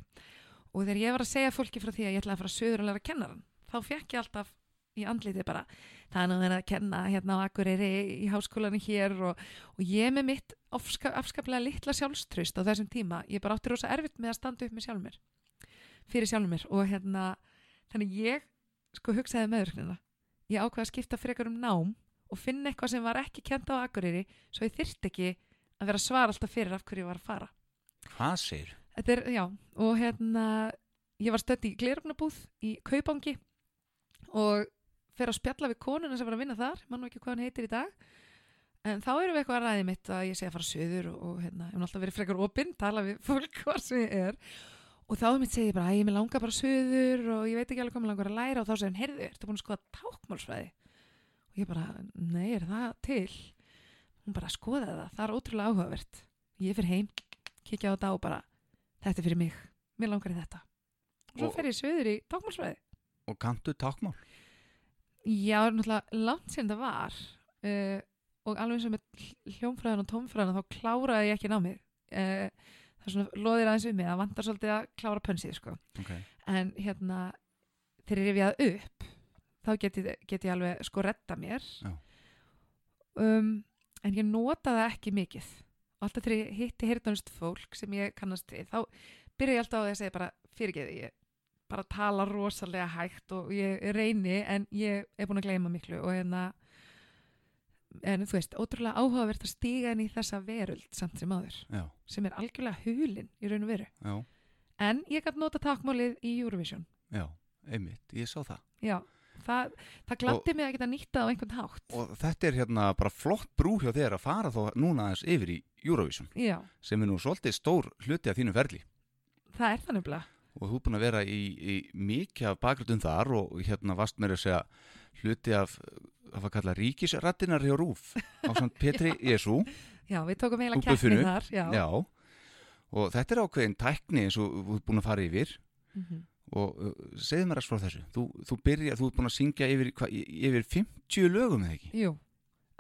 Og þegar ég var að segja fólki frá því að ég ætlaði að fara söður að læra kennaran, þá fekk ég alltaf í andliti bara, það er nú verið að kenna hérna á Akureyri í háskólanum hér og, og ég með mitt afska, afskaplega litla sjálfströst á þessum tíma. Ég bara átti rosa erfitt með að standa upp með sjálfur mér, fyrir sjálfur mér og hérna, þannig ég sko hugsaði meðurknina ég ákveði að skipta frekar um nám og finna eitthvað sem var ekki kent á Akureyri svo ég þyrst ekki að vera svara alltaf fyrir af hverju ég var að fara. Hvað segir? Þetta er, já, og hérna ég var stödd í glerögnabúð í Kaupangi og fer að spjalla við konuna sem var að vinna þar mann ekki hvað hann heitir í dag en þá erum við eitthvað að ræði mitt að ég sé að fara söður og, og hérna, ég hef alltaf verið frekar opinn tala við fólk hvað sem ég er. Og þá mitt segi ég bara, ég með langa bara söður og ég veit ekki alveg hvað mér langar að læra. Og þá segir hann, heyrðu, ertu búin að skoða tákmálsfræði og ég bara, nei, er það til? Hún bara, skoða það, það er ótrúlega áhugavert. Ég fyrir heim, kíkja á þetta og bara þetta er fyrir mig, mér langar í þetta. Og svo fer ég söður í tákmálsfræði Og kanntu tákmál? Já, náttúrulega langt síðan það var uh, og alveg eins og með hl- hljómfræðan og tómfræðan þá kláraði ég ekki námið. Uh, það er svona loðir aðeins um mig. Það vantar svolítið að klára pönsið sko. Ok. en hérna þegar ég rifjaði upp þá get ég, get ég alveg sko retta mér. Um, en ég nota það ekki mikið. Og alltaf þegar ég hitti heyrðanust fólk sem ég kannast við þá byrja ég alltaf á því að segja bara fyrirgeði ég bara tala rosalega hægt og ég reyni en ég er búin að gleyma miklu og hérna en þú veist, ótrúlega áhugavert að stíga inn í þessa veröld samt sem áður Já, sem er algjörlega hulin í raun og veru. Já, en ég gæti nota takmálið í Eurovision. Já, einmitt, ég sá það. já, það, það gladdi mig að geta nýtta á einhvern hátt Og þetta er hérna bara flott brú hjá þér að fara þó núna aðeins yfir í Eurovision já, sem er nú svolítið stór hluti af þínu ferli það er það nefnilega og þú er búin að vera í, í mikið af bakgröndum þar og hérna varst mér að segja hluti af að var kalla ríkisrættinar hjá Rúf á samt Petri Jésu já, við tókum keppni buffinu. þar já. já. og þetta er ákveðin tækni eins og þú er búin að fara yfir Mhm. Og uh, segðu mér að frá þessu. Þú, þú byrja, þú er búin að syngja yfir, hva, yfir 50 lögum eða ekki? Jú,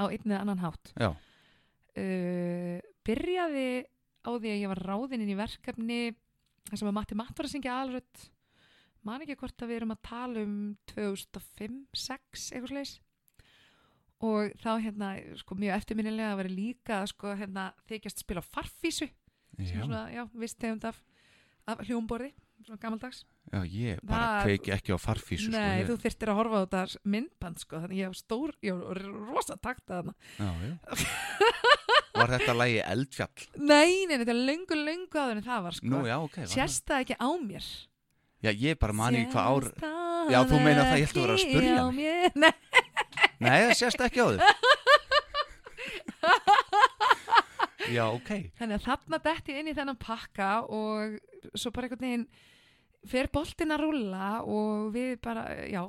á einn eða annan hátt. Já, uh, byrjaði á því að ég var ráðinn inn í verkefni þar sem að Matti Matt var að syngja alrödd man ekki hvort að við erum að tala um 2005-06 eitthvað sliðis og þá hérna sko mjög eftirminnilega að vera líka sko hérna þykjast spila farfísu já, svona, já, vist tegund af, af hljómborði, svona gammaldags já ég bara Það- kveiki ekki á farfísu Nei, sko, ég, þú þyrftir að horfa á þetta myndband sko, þannig ég var stór, ég var rosa takta þarna. Já, já. var þetta lægi eldfjall? Nei, nei, þetta er löngu, löngu áður en það var sko. Nú já, ok, Sérst það. ekki á mér? Það já, ég bara mani hvað ár það Já, þú meinar það, ég ætti að vera að mér. Nei, það sést ekki á þau já, ok. Þannig að þarna detti ég inn í þennan pakka og svo bara einhvern veginn fer boltinn að rúlla og við bara, já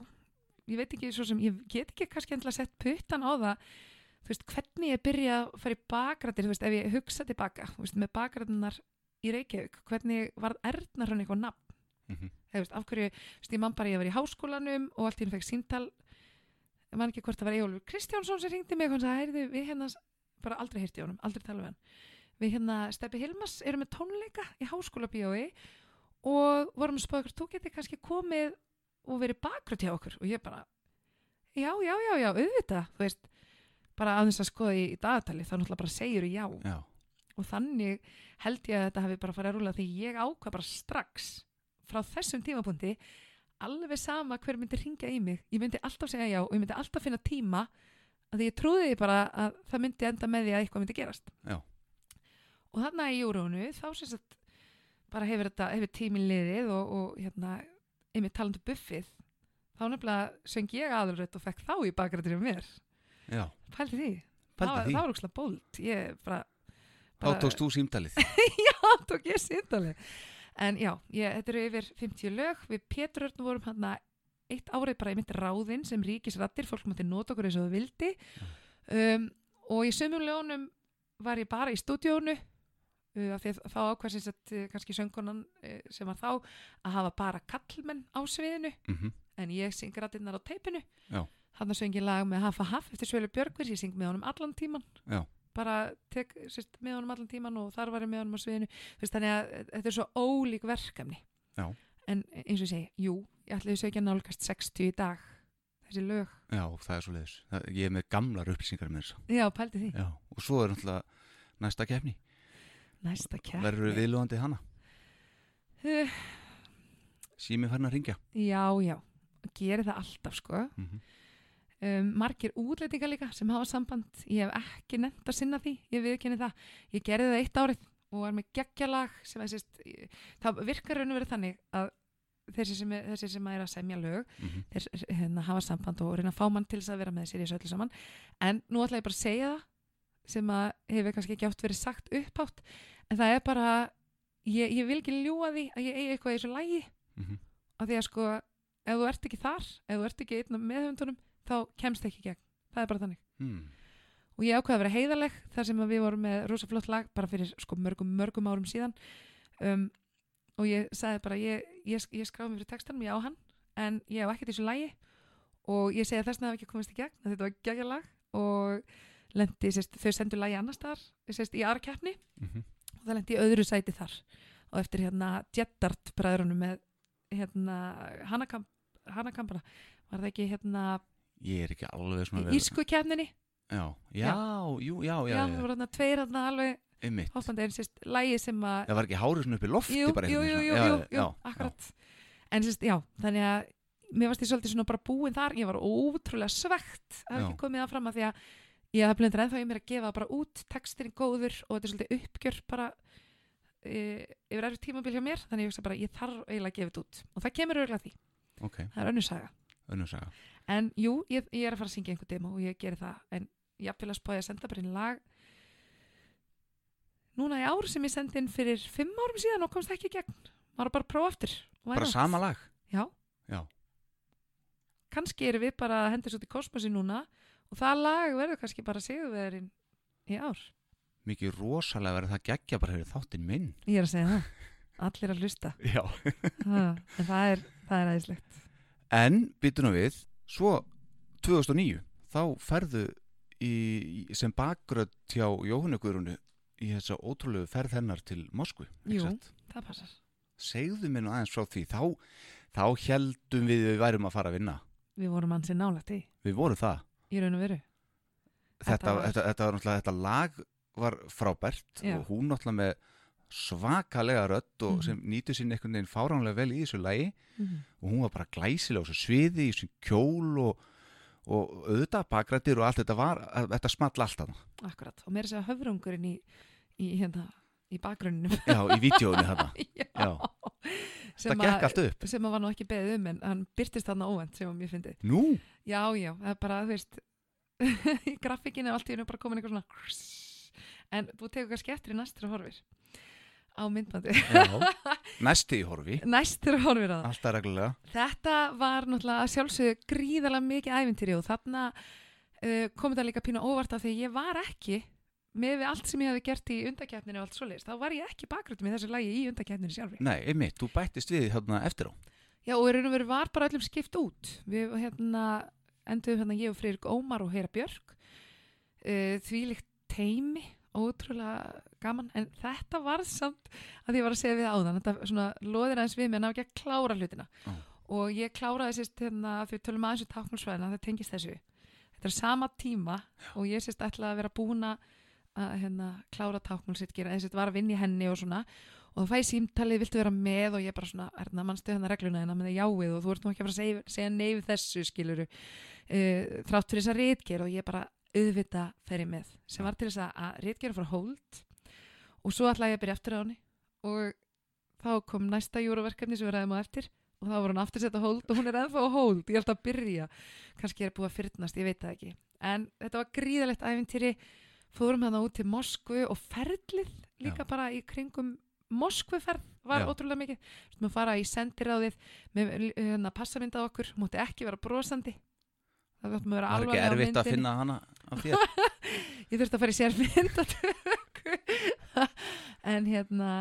ég veit ekki svo sem, ég get ekki kannski endilega sett puttan á það. Þú veist, hvernig ég byrja að fara í bakrættir þú veist, ef ég hugsa tilbaka, þú veist, með bakrættinar í Reykjavík, hvernig var Erna hann eitthvað nafn, Mhm. eða þú veist, af hverju þú veist, ég man bara ég var í háskólanum og allt í hún fekk síntal ég man ekki hvort það var Ejólfur Kristjánsson sem ringdi mig og hann sagði, heyrðu, við hérna bara aldrei heyrti honum, aldrei tala við hann. Við hérna Steppi Hilmas erum með tónleika í háskóla bíói og vorum að spáða hvort þú geti kannski komið og verið bakgröð hjá okkur. Og ég bara já, já, já, já, auðvitað þú veist, bara að þess að skoða í, í dagatali þá náttúrulega bara segir já. Já, og þannig held ég að þetta hafi bara farið að rúla því ég ákvað bara strax frá þessum tímapunkti alveg sama hver myndi ringja í mig. Ég myndi alltaf segja já og ég myndi alltaf finna tíma að ég trúði því bara að það myndi enda með því að eitthvað myndi gerast. Já. og þarna í júrónu þá sem sagt bara hefur hefur tímin liðið og, og hérna, einmitt talandu buffið þá nefnilega söng ég aðalrödd og fekk þá í bakrættir um mér. Já, pældi því, pældi það var úkslega bólt ég bara, þá tókst þú símtalið. Já, tók ég sýndali en já, ég, þetta eru yfir 50 lög. Við Pétur Örn vorum hann eitt árið bara í mitt ráðinn sem ríkisrattir fólk mátti nota okkur eins og þau vildi. Um, og í sömum lögunum var ég bara í stúdíónu uh, af því að þá að uh, kannski söngunan uh, sem var þá að hafa bara kallmenn á sviðinu mm en ég syng rættinnar á teipinu. Hann söng ég lag með Hafa Haf eftir Svölu Björgvins, ég syng með honum allan tíman Já. bara tek sérst, með honum allan tíman og þar var ég með honum á sviðinu. Þannig að eh, þetta er svo ólík verkefni. Já. En eins og ég segi, jú ég ekki að nálgast 60 í dag. Þessi lög, já, það er svo leiðis ég er með gamlar upplýsingar með þess já, pældi því. Já, og svo er náttúrulega næsta kefni næsta kært verður við viðlóðandi hana? Uh, sími farin að ringja já, já, geri það alltaf sko. Mm -hmm. um, margir útlendingar líka sem hafa samband. Ég hef ekki nefnt að sinna því. Ég viðkynni það, ég gerði það eitt árið og var með geggjalag það virkar raun og verið þannig að þessi sem, er, þessi sem er að semja lög Mhm. þeir hérna, hafa samband og reyna að fá mann til þess að vera með sér í þessu öllu saman en nú ætla ég bara að segja það sem að hefur kannski ekki átt verið sagt upphátt en það er bara ég, ég vil ekki ljúa því að ég eigi eitthvað í þessu lægi Mhm. af því að sko ef þú ert ekki þar, ef þú ert ekki einn af meðhundunum þá kemst ekki í gegn, það er bara þannig Mm. Og ég ákvaði að vera heiðaleg þar sem að við vorum með rosa flott lag bara fyrir sko mörgum, mörgum árum síðan. Um, og ég sagði bara ég, ég, ég skráði mig fyrir textanum, ég á hann en ég hef ekkert í þessu lagi. Og ég segi að þess vegna hef ekki komist í gegn að þetta var geggja lag. Og lendi, sérst, þau sendu lagi annar staðar sérst, í aðra keppni. Mhm. og það lendi í öðru sæti þar. Og eftir hérna Jettart bræðrunum með hérna Hanakamp, Hanakampana var það ekki hérna Ég er ekki alveg svona í ísku keppninni Já, já, jú, já, já, já, það voru hérna tveir hérna alveg einmitt. hoppandi en sérst lagi sem að Það var ekki hárið svona upp í lofti jú, bara jú, jú, jú, jú, jú, akkurat. En sérst, já, þannig að mér varst ég svolítið svona bara búin þar. Ég var ótrúlega svegt að ekki komið það fram að því að ég haf blöndur ennþá í mér að gefa bara út er góður og þetta er svolítið uppgjör bara e, yfir erfið tímabil hjá mér. Þannig ég hugsa bara, ég þarf eiginlega að gefa þetta út. Og það kemur örgulega því, já, ok, það er önnur saga. Önnur saga. En jú, ég, ég er að fara að syngja einhver demo og ég geri það, en vil að spáði að senda bara einn lag núna í ár sem ég sendi inn fyrir fimm árum síðan og komst ekki í gegn maður bara prófa aftur Why Bara not? sama lag Já. Já. Kannski erum við bara að hendur svo til kosmosi núna og það lag verður kannski bara sigurverðin í ár. Mikið rosalega verið það geggja bara hefur þáttinn minn Ég er að segja það. Allir að hlusta. Já Ha, en það er, það er aðeinslegt. En, byttunum við, svo 2009, þá ferðu í, sem bakgröð hjá Jóhannu Guðrunu í þessa ótrúlegu ferð hennar til Moskvu. ekki Jú. satt? Það passar. Segðu mér nú aðeins frá því, þá, þá heldum við við værum að fara að vinna. Við vorum ansið nálægt í. Við vorum það. Í raun og veru. Þetta, Þetta var- þetta, þetta, var náttúrulega, þetta lag var frábært Já. og hún náttúrulega með svakalega rödd og Mhm. sem nýtur sín einhvern veginn fáránlega vel í þessu lagi Mm og hún var bara glæsilega á þessu sviði í þessum kjól og, og auðvitað bakrættir og allt þetta var, þetta small allt þarna. Akkurat. Og mér er að höfrungurinn í, í, hérna, í bakgrunninum. Já, í vídjóinu þarna. Já. Já. Það gekk allt upp. sem að var nú ekki beðið um en hann byrtist þarna óvend sem mér fyndi. Nú, Já, já, það er bara, þú veist í grafíkinu er allt í hennu bara komin eitthvað svona en þú tekur kannski eftir í næstur og horfir á myndbandi já, næsti í horfi, horfir að það alltaf reglulega. þetta var náttúrulega að sjálfsögðu gríðalega mikið æfintýri og þarna uh, kom þetta líka pínu óvart af því ég var ekki með við allt sem ég hefði gert í undakefninu og allt svoleiðist, þá var ég ekki bakgröndum í þessu lagi í undakefninu sjálfri Nei, einmitt, þú bættist við hérna eftir á. Já, og í raun og veru var bara öllum skipt út. Við hérna, enduðum hérna ég og Freyrik Ómar og Heyra Björk. Uh, þvílíkt teimi, ótrúlega gaman. En þetta var samt að ég var að segja við áðan. Þetta svona loðir aðeins við mig að ná ekki að klára hlutina. Ó. Og ég kláraði sérst hérna, því við tölum aðeins um táknálsvæðina, það tengist þessu. Þetta er sama tíma og ég sérst ætlaði að vera búin að hérna, klára táknálsitt, gera eins og þetta var að vinna í henni og svona og þú fæði símtalið, viltu vera með og ég bara svona, erna, mannstu hérna regluna en að með það jáið og þú ert nú ekki að fara að segja, segja nei við þessu skiluru uh, þrátt fyrir þess að rítger og ég bara auðvita fer ég með sem var til þess að, að rítger frá hold og svo ætlaði ég að byrja eftir á henni og þá kom næsta júruverkefni sem við ræðum á eftir og þá var hún aftur sett á hold og hún er ennþá á hold. Ég ætla að byrja, kannski er búið að fyrnast ég veit það ekki, en þetta var gríðalegt æfintýri, fórum hann út til Moskvu og ferlið líka Já. bara í kringum Moskvuferð var Já. ótrúlega mikið. Þú veist, maður fara í sendiráðið með hérna, passamyndað okkur, mútti ekki vera brosandi. Það er ekki erfitt að finna hana. ég þurfti að fara í sér myndatöku en hérna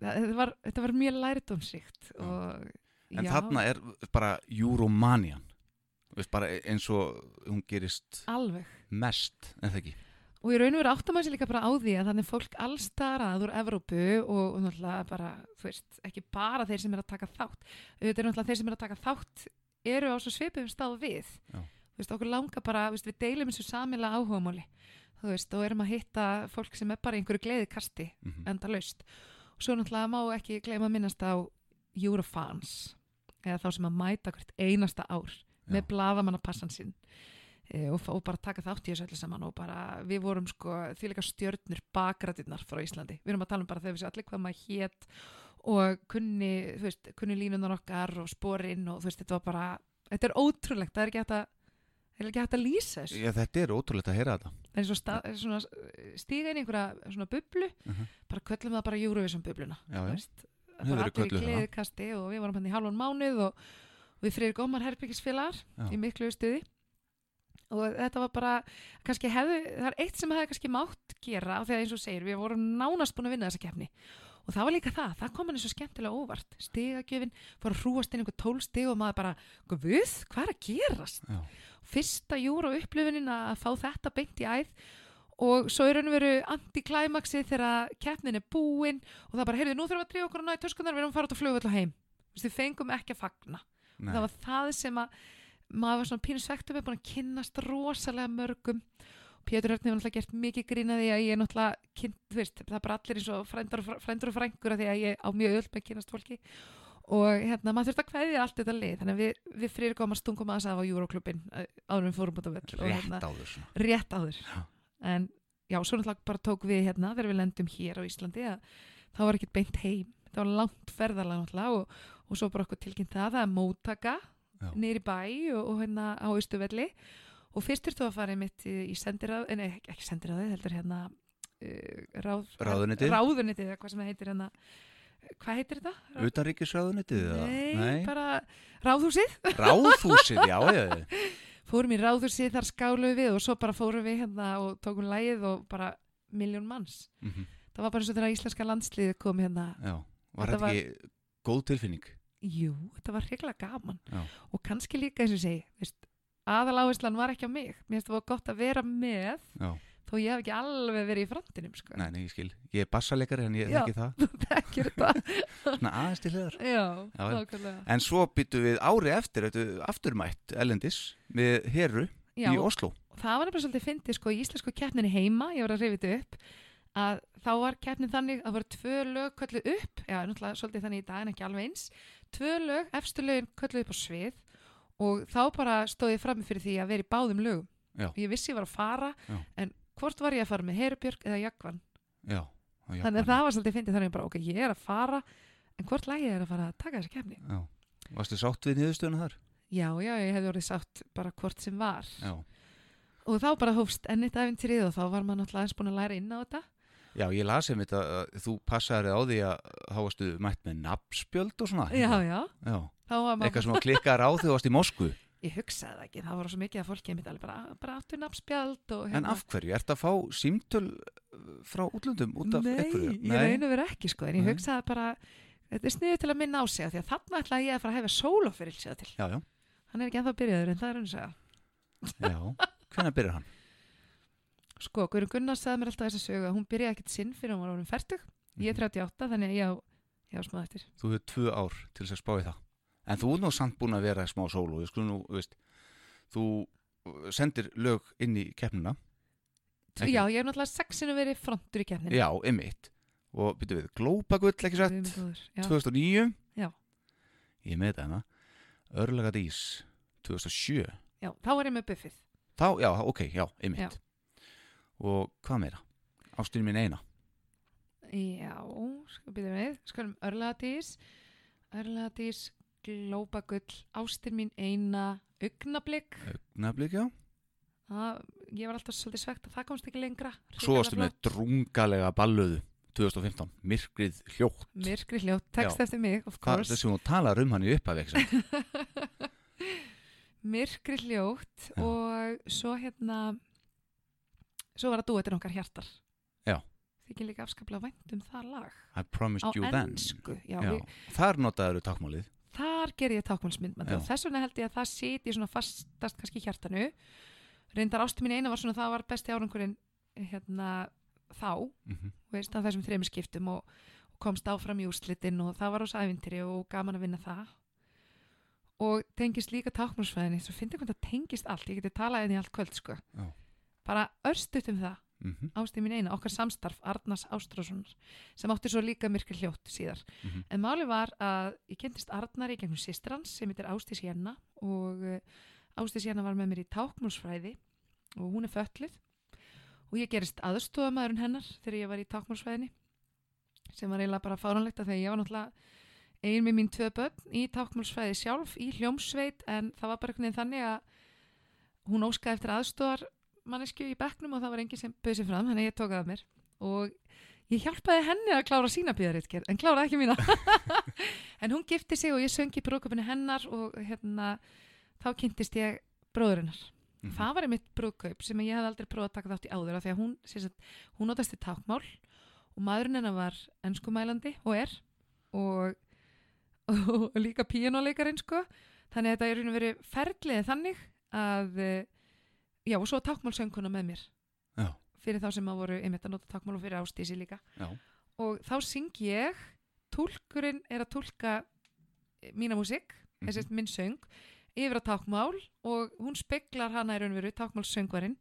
þetta var, þetta var mjög lærdómsríkt og En já, þarna er bara bara eins og hún gerist alveg. mest, en það ekki. og í raun og að sér líka bara á því að þannig fólk allstarað úr Evrópu og, og náttúrulega bara, þú veist, ekki bara þeir sem er að taka þátt. Auðvitað er náttúrulega þeir sem er að taka þátt eru á svo svipum stáð við. Já. Veist, okkur langar bara, veist, við deilum þessu samilega áhugamáli, þú veist, og erum að hitta fólk sem er bara einhverju gleðikasti Mm enda laust og svo náttúrulega má ekki gleyma að minnast á Eurofans eða þá sem að mæta hvert einasta ár með blaðamannapassan sinn. E, og, og bara taka þátt í þessu öllu saman og bara við vorum sko því líka stjörnur bakrætinnar frá Íslandi. Við erum að tala um bara þegar við séum allir hvað maður hét og kunni, þú veist, kunni línunar okkar og sporinn og þú veist, þetta var bara þetta er ótrúlegt, það er ekki hægt að það er ekki hægt að lýsa þessu Já, þetta er ótrúlegt að heyra þetta. það er svo sta, svona, stíga inn í einhverja svona bublu Mhm. bara köllum það bara Eurovision bubluna Já, já. bara verið allir í kölluð það. gleðikasti og við vorum hann í halvan mánuð og við fyrir gómar herbyggisfélagar Já. í miklu stuði og þetta var bara kannski hefði, það er eitt sem hefði kannski mátt gera því að eins og segir, við vorum nánast búin að vinna þessa keppni og það var líka það, það kom henni svo skemmtilega óvart stigagjöfin, fór að hrúast inn einhver tól stig og maður bara, guð, hvað er að gerast Já. Fyrsta júra upplifunin að fá þetta beint í æð og svo er raun og veru anti-klæmaksi þegar keppnin er búin og það bara, heyrðu, nú þurfum við að drífa okkur á næði töskunar við erum að fara út og heim. Þú veist, við fengum ekki að fagna. Nei. það var það sem að maður var svona pínu svektum við búin að kynnast rosalega mörgum. Pétur Örn hefur náttúrulega gert mikið grína því að ég er náttúrulega kynnt, þú veist, það er bara allir eins og frændur og, og frængur af því að ég á mjög öll með að kynnast fólki og hérna, maður þurft að kveðja allt þetta lið þannig að við, við fyrir komum að stungum aðeins af á Euroklubin áður en fórum út á völl rétt hérna, áður rétt áður Já. en já, svo náttúrulega bara tók við hérna þegar við lendum hér á Íslandi að það var ekkert beint heim það var langt ferðalega náttúrulega og, og svo bara okkur tilkynnt það, það er móttaka Já. niður í bæ og, og hérna á Austuvelli og fyrst þurftu að fara einmitt í, í sendiráð, eh, nei ekki- ekki sendiráði heldur hérna uh, ráð, Ráðuneytið? ráðunitið eða hvað sem það heitir hérna hvað heitir þetta? Utanríkisráðunitið eða? Nei, bara ráðhúsið Ráðhúsið, já, já, fórum í ráðhúsið, þar skáluðum við og svo bara fórum við hérna og tókum lægið og bara miljón manns Mhm, það var bara eins og þegar íslenska landsliðið kom hérna já. Var Þetta þetta var- ekki góð tilfinning? jú, þetta var hreiklega gaman Já. og kannski líka eins og segi veist, aðal áherslan var ekki á mig mér finnst það var gott að vera með Já, þó ég hef ekki alveg verið í frontinum sko. nei, nei, ég skil. Ég er bassaleikari en ég Já. þekki það. það er ekki þetta Svona aðeins til hliðar. já, Já, já. nákvæmlega En svo byttu við ári eftir, þetta afturmætt Ellendis með Heru já, í Oslo. það var nefnilega svolítið fyndið sko í íslensku keppninni heima, ég var að reyfi þetta upp að þá var keppnin þannig að það voru tvö lög kölluð upp, já, náttúrulega svolítið þannig í dag en ekki alveg eins, tvö lög efstu lögin kölluð upp á svið og þá bara stóð ég frammi fyrir því að vera í báðum lögum Já. og ég vissi ég var að fara Já. en hvort var ég að fara með Herubjörg eða Jagvan Já. þannig að það var svolítið fyndið þannig bara, ok, ég er að fara en hvort lægið er að fara að taka þessi keppni Já. Varstu sátt við niðurstöðuna þar? já, já, ég hefði orðið sátt bara hvort sem var Já. og þá bara hófst ennitt æfintýrið og þá var maður náttúrulega eins búin að læra inn á þetta Já, ég las um þetta að þú passaði á því að þá varstu mætt með nafnspjöld og svona. já, já, Já. þá var Eitthvað sem að klikkaði á því þú varst í Moskvu. Ég hugsaði það ekki, það var svo mikið að fólki einmitt alveg bara, bara áttu nafnspjald og En af hverju? Ert að fá símtöl uh, frá útlöndum út af Nei, einhverju? ég raun og verið ekki sko, en ég Nei. hugsaði bara þetta er sniðið til að minna á sig af því að þarna ætlaði ég að fara að hefa sólofyrir sér til Já, já. hann er ekki ennþá byrjaður en það er hann að segja Já. Hvenær byrjar hann? sko, Guðrun Gunnars sagði mér alltaf þess að sögu að hún byrjaði ekkert sinn fyrir hún var orðin færtug ég er 38 þannig að ég á, ég á Þú hefur tvö ár til þess að spá í það. En þú er nú samt búin að vera smá sólu. Nú, veist, þú uh, sendir lög inn í keppnina. Ekki? já, ég hef náttúrulega sexinu verið frontur í kefninu Já, einmitt. Og byrju við, Glópagull, ekki satt? 2009. Já. Ég með þetta hana. Örlega dís, 2007. já, þá var ég með buffið Þá, já, ok, já. Já. Og hvað meira? Ástin mín eina. já, sko byrja við skulum örlaðatís örlaðatís, glópagull ástin mín eina augnablik Nefnblík, já. það, ég var alltaf svolítið svegt að það komst ekki lengra Svo varstu með drungalega balluðu 2015. Myrkrið hljótt. myrkri hljótt, text Já. eftir mig of course, þessum þú talar um hann í uppafeksa? myrkri hljótt Já. og svo hérna svo var að dúetin okkar hjartar Já. þykir líka afskaplega vænt um það lag I promised á you then. ennsku já, Já. við, Þar notaður þú takmálið. Þar ger ég tákmálsmyndmandi Já. og þess vegna held ég að það siti svona fastast kannski hjartanu. Reyndar ástu mín eina var svona það var besti árangurinn hérna þá Mm veist, af þessum þreymur skiptum og, og komst áfram í úrslitin og það var ós ævintýri og gaman að vinna það. Og tengist líka tákmálsfæðinni svo finnst ég hvernig það tengist allt ég geti talað inn í allt kvöld sko. Já. bara örstuðt um það -hmm. ástið mín eina, okkar samstarf Arnars Ástróssonar sem átti svo líka myrkri hljótt síðar Mhm. en máli var að ég kynntist Arnar í gegnum sýstir hans sem heitir Ástís Jenna og uh, Ástís Jenna var með mér í tákmálsfræði og hún er fölluð og ég gerist aðstofamæðurinn hennar þegar ég var í tákmálsfræðinni sem var eiginlega bara fáránlegt að þegar ég var náttúrulega ein með mín tvö börn í tákmálsfræði sjálf í hljómsveit en það var bara einhvern veginn þannig að hún óskaði eftir aðstofar mannesku í bekknum og það var enginn sem bauð sér fram þannig að ég tók það að mér. Og ég hjálpaði henni að klára sína bíðaritgerð en kláraði ekki mína. En hún gifti sig og ég söngi brúkupinu hennar og hérna þá kynntist ég bróðurinnar Mhm. það var einmitt brúðkaup sem ég hef aldrei prófað að taka þátt í áður af því að hún, sagt, hún notast í tákmál og maðurinn hennar var ennskumælandi og er og, og, líka píjónuleikarinn sko. Þannig að þetta er og verið ferlið þannig að eh, já og svo tákmálsönguna með mér Já. fyrir þá sem að voru einmitt að nota tákmál og fyrir ástísi líka Já. og þá syng ég túlkurinn er að túlka mína músík, Mhm. þessi minn söng yfir á tákmál og hún speklar hana í raun og veru tákmálsöngvarinn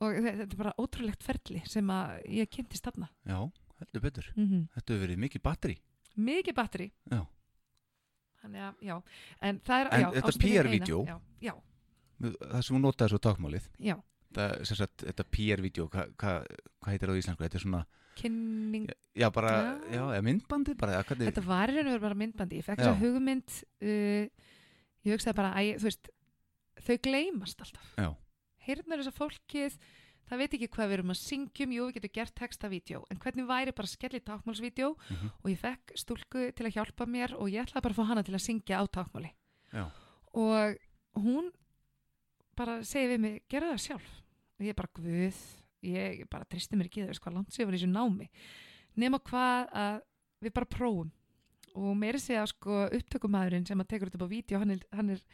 og þe- þetta er bara ótrúlegt ferli sem að ég kynntist þarna Já, heldur betur. mm -hmm. Þetta hefur verið mikið batteri. mikið batteri Já. þannig að, já, en það er En já, þetta ástin mín PR-vídeó? Það sem hún notaði svo tákmálið. já, Það, sem sagt, þetta PR-vídeó, hvað hva, hva heitir það á íslensku? Þetta er svona, kynning já bara, Já. já, myndbandi bara, hvernig, þetta var í raun og veru bara myndbandi ég fekk þess að hugmynd uh, ég hugsaði bara, að, veist þau gleymast alltaf Já. heyrnar þess að fólkið það veit ekki hvað við erum að syngjum jú, við getum gert textavídeó, en hvernig væri bara skell í tákmálsvídeó Mhm. og ég fekk stúlku til að hjálpa mér og ég ætlaði bara að fá hana til að syngja á tákmáli og hún bara segi við mig, gera það sjálf. Og ég bara, guð, ég bara tristi mér ekki þess hvað langt sér var í þessu námi. Nema hvað að við bara prófum. Og meiri segja sko upptökumæðurinn sem að tekur þetta upp á vídeo, hann er, er,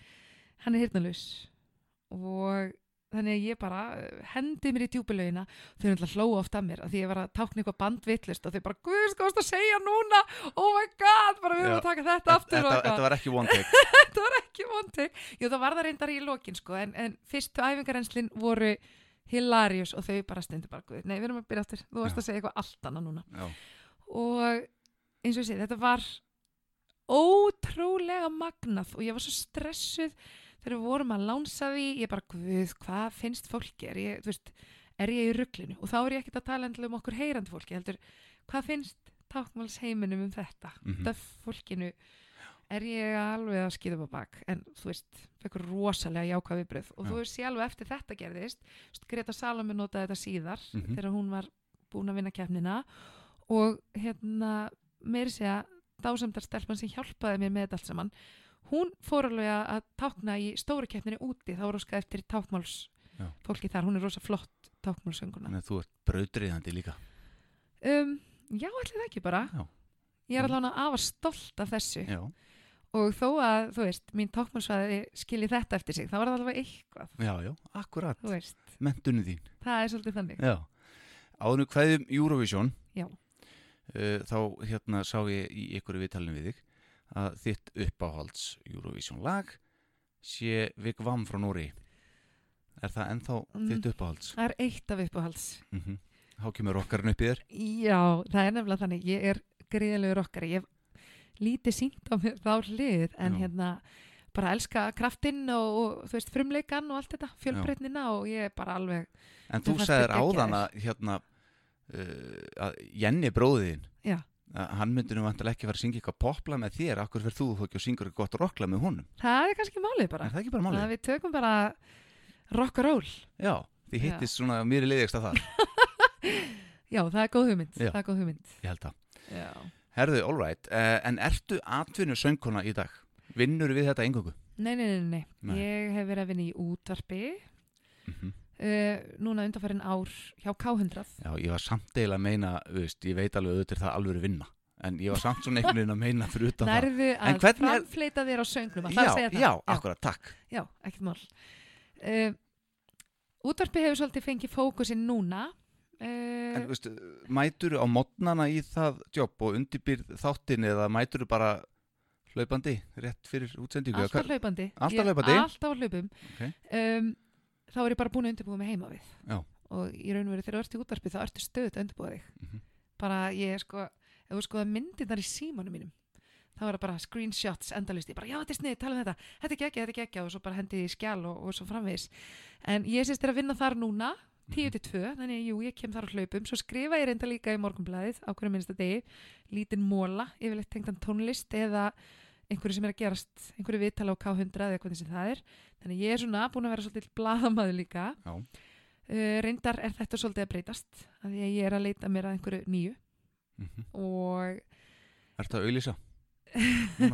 er hirnalus og þannig að ég bara eh, hendi mér í djúpilaugina. Þau er alltaf hlóa oft að mér að því ég var að tákna eitthvað bandvittlist og þau bara, guð, sko, varstu að segja núna? Oh my god, bara við erum að taka þetta aftur þetta, var ekki one take. þetta var ekki vontig jú það var það reyndar í lokin sko en, en fyrstu æfingarenslin voru hilarious og þau bara stundu bara guð, nei við erum að byrja aftur, þú varst Já. að segja eitthvað allt annað núna. Já. og eins og ég sé, þetta var ótrúlega magnað og ég var svo stressuð þegar við vorum að lánsa því ég bara, guð, hvað finnst fólki er ég, þú veist, er ég í rugglinu og þá er ég ekkert að tala endilega um okkur heyrandi fólki heldur, hvað finnst tákmálsheiminum um þetta Mhm. döff fólkinu er ég alveg að skýða upp á bak en þú veist, fekkur rosalega jákvæð viðbröð og Já. þú veist, ég alveg eftir þetta gerðist Greta Salome notaði þetta síðar Mhm. þegar hún var búin að vinna keppnina og hérna meiri segja dásamdar stelpan sem hjálpaði mér með þetta allt saman hún fór alveg að- tákna í stóru keppninu úti, þá var óskað eftir tákmáls Já. fólki þar, hún er rosa flott tákmálsönguna Þannig að þú ert brautriðandi líka. um, Já, ætli það ekki bara Já. Ég er alveg að afa stolt af þessu Já. og þó að, þú veist, mín tákmálsvæði skilji þetta eftir sig, þá var það alveg eitthvað Já, já, akkurat. Mentunni þín. það er svolítið þannig. Áðinu hvaðum Eurovision. Uh, þá hérna sá ég í ykkur viðtalinu við þig að þitt uppáhalds Eurovision lag sé Vigvam frá Nóri. Er það ennþá Mm. þitt uppáhalds? Það er eitt af uppáhalds Mm Há kemur okkarinn upp í þér? Já, það er nefnilega þannig, ég er gríðalegur okkar, ég lítið sínt á mér þá hlið en Já. hérna bara elska kraftinn og, og þú veist frumleikan og allt þetta, fjölbreytnina og ég er bara alveg, En þú þið áðan að hérna uh, að Jenni bróðin já, hann myndi nú vantilega ekki fara að syngja eitthvað popla með þér akkur fyrir þú þó ekki og syngur eitthvað gott rockla með honum það er kannski málið bara er það ekki bara málið? við tökum bara rock and roll Já, þið hittist svona mér í leiðist að það Já, það er góð hugmynd, Já. það er góð hugmynd ég held það Já, Herðu, all right, uh, en ertu atvinnu söngkona í dag? Vinnur við þetta engungu? nei, nei, nei, nei, Nei. ég hef verið að vinna í útvarpi Mm -hmm. Uh, núna undanfærin ár hjá K100 Já, ég var samt eiginlega að meina veist, ég veit alveg auðvitað er það alvöru vinna en ég var samt svona einhvern veginn að meina fyrir utan það Nærðu að hvernig er- framfleita þér á það Já, það já, akkurat, takk Já, ekkert mál. Uh, útvarpi hefur svolítið fengið fókusinn núna. Uh, En veistu, mæturu á modnana í það jobb og undirbyrð þáttin eða mæturu bara hlaupandi rétt fyrir útsendingu alltaf hlaupandi. Alltaf hlaupandi? Alltaf hlaupum. Ok. Um, þá er ég bara búin að undirbúa mig heima við. Já. Og í raun og veru þegar þú ert í útvarpi þá ertu stöðut að undirbúa þig. Mhm. Bara ég er sko, ef þú skoða myndirnar í símanum mínum, þá er það bara screenshots endalist. Ég bara, já, þetta er snið, tala um þetta. Þetta er geggja, þetta er geggja og svo bara hendi ég í skjál og, og svo framvegis. En ég sést þér að vinna þar núna 10 til 2, þannig að jú, ég kem þar á hlaupum svo skrifa ég reynda líka í morgunblæðið á hverju minnsta degi, lítinn móla yfirleitt tengdan tónlist eða einhverju sem er að gerast, einhverju viðtala á K100 eða hvernig sem það er, þannig ég er svona búin að vera svolítið blaðamaður líka. Já. uh, reyndar er þetta svolítið að breytast af því að ég er að leita mér að einhverju nýju. Mhm. og Ertu að auðlýsa?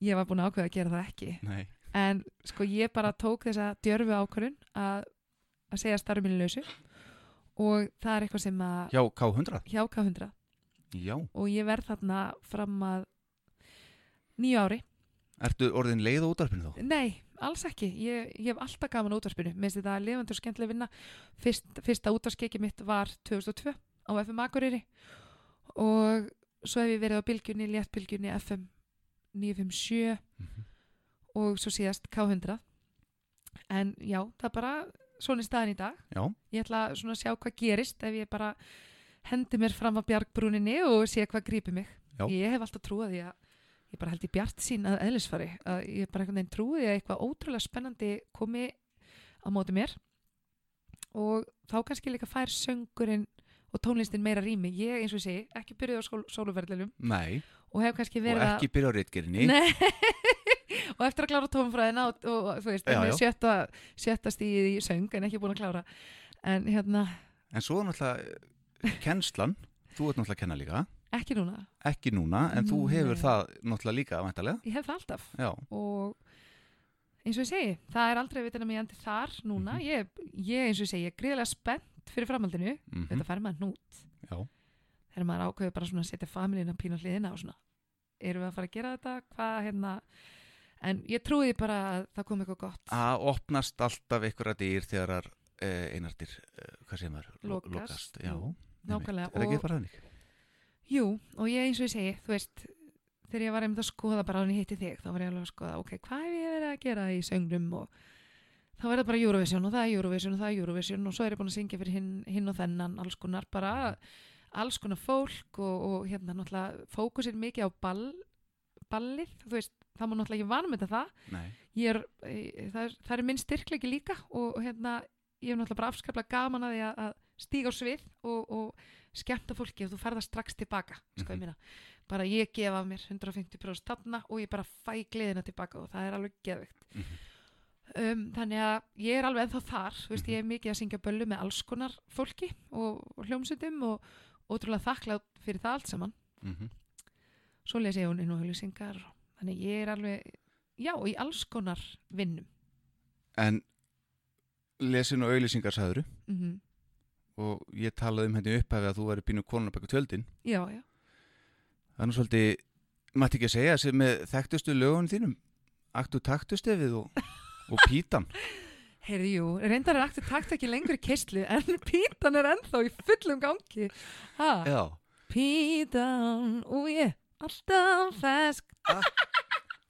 Ég var búin að ákveða að gera það ekki. Nei, en sko ég bara tók þessa djörfu ákvörðun að, að segja starfum minni lausu. Og það er eitthvað sem að Já, K100 hjá K100 Já, og ég verð þarna fram að nýju ári ertu orðin leið á útarpinu þá? Nei, alls ekki. Ég, ég hef alltaf gaman á útvarpinu. Mér finnst þetta lifandi og skemmtileg vinna. Fyrst, fyrsta útvarskeki mitt var 2002 á FM Akureyri og svo hef ég verið á bylgjunni, léttbylgjunni FM 957 Mhm. og svo síðast K100. En já, það er bara svona staðin í dag. Já, Ég ætla svona að sjá hvað gerist ef ég bara hendi mér fram á bjargbrúninni og sé hvað grípi mig. Já. Ég hef alltaf trúið því að ég bara held í bjart sín að eðlisfari að ég bara einhvern veginn trúið því að eitthvað ótrúlega spennandi komi á móti mér. Og þá kannski líka fær söngurinn og tónlistin meira rými. Ég eins og ég segi, ekki byrjuð á sól, sóluverðlunum og hef kannski og verið að ekki byrja á réttgerinni Nei, og eftir að klára tónfræðina og, og þú veist, Já, já, sjötta, sjötta stíð í söng en ekki búin að klára. En hérna, En svo er náttúrulega kennslan, þú ert náttúrulega að kenna líka ekki núna. Ekki núna, en þú hefur Nei. það náttúrulega líka, væntalega ég hef það alltaf. Já, og eins og ég segi, það er aldrei vitin að mér endi þar núna, Mhm. ég, ég eins og ég segi ég er gríðlega spennt fyrir framhaldinu. Mm þetta fær maður nút já, þegar maður ákveður bara svona að setja familíuna pínu á hliðina og svona, erum við að fara að gera þetta? Hvað hérna? En ég trúi bara að það kom eitthvað gott. Að opnast alltaf einhverja dýr þegar að eh, einartir, eh, hvað segir maður? Lo- Lokast, já, einmitt. nákvæmlega, er það ekki bara þannig Jú, og ég eins og ég segi, þú veist, þegar ég var einmitt að skoða bara hann ég hitti þig, þá var ég alveg að skoða, ok, hvað hef ég verið að gera í söngnum og þá er það bara Eurovision og það er Eurovision og það er Eurovision og svo er ég búin að syngja fyrir hinn, hinn og þennan, alls konar, bara alls konar fólk og, og hérna náttúrulega fókusir mikið á ball, ballið, þú veist, það má náttúrulega ekki vanum þetta það, Nei, ég er, e, það, er, það er minn styrkleiki líka og, og hérna, ég hef náttúrulega bara afskaplega gaman að að, að stíga á svið og, og skemmta fólki og þú ferða strax tilbaka, sko ég Mhm. meina. Bara ég gefa mér 150% þarna og ég bara fæ gleðina tilbaka og það er alveg geðvikt Mhm. um, þannig að ég er alveg ennþá þar veist, Mhm. ég er mikið að syngja böllu með alls konar fólki og, og hljómsutum og ótrúlega þakklátt fyrir það allt saman. Svo les ég hún inn og hljómsingar þannig að ég er alveg, já, í alls konar vinnum. En lesin og auðlýsingar sagður mm og ég talaði um henni upphæfi að þú væri pínu konuna baka tjöldin. Já, já, nú svolítið, mætti ekki að segja sem með þekktustu lögun þínum. Aktu taktustefið og, og pítan. Heyrðu, jú reyndar er aktu takt ekki lengur í keistlu en pítan er ennþá í fullum gangi. Ha, já, pítan, úi alltaf fesk.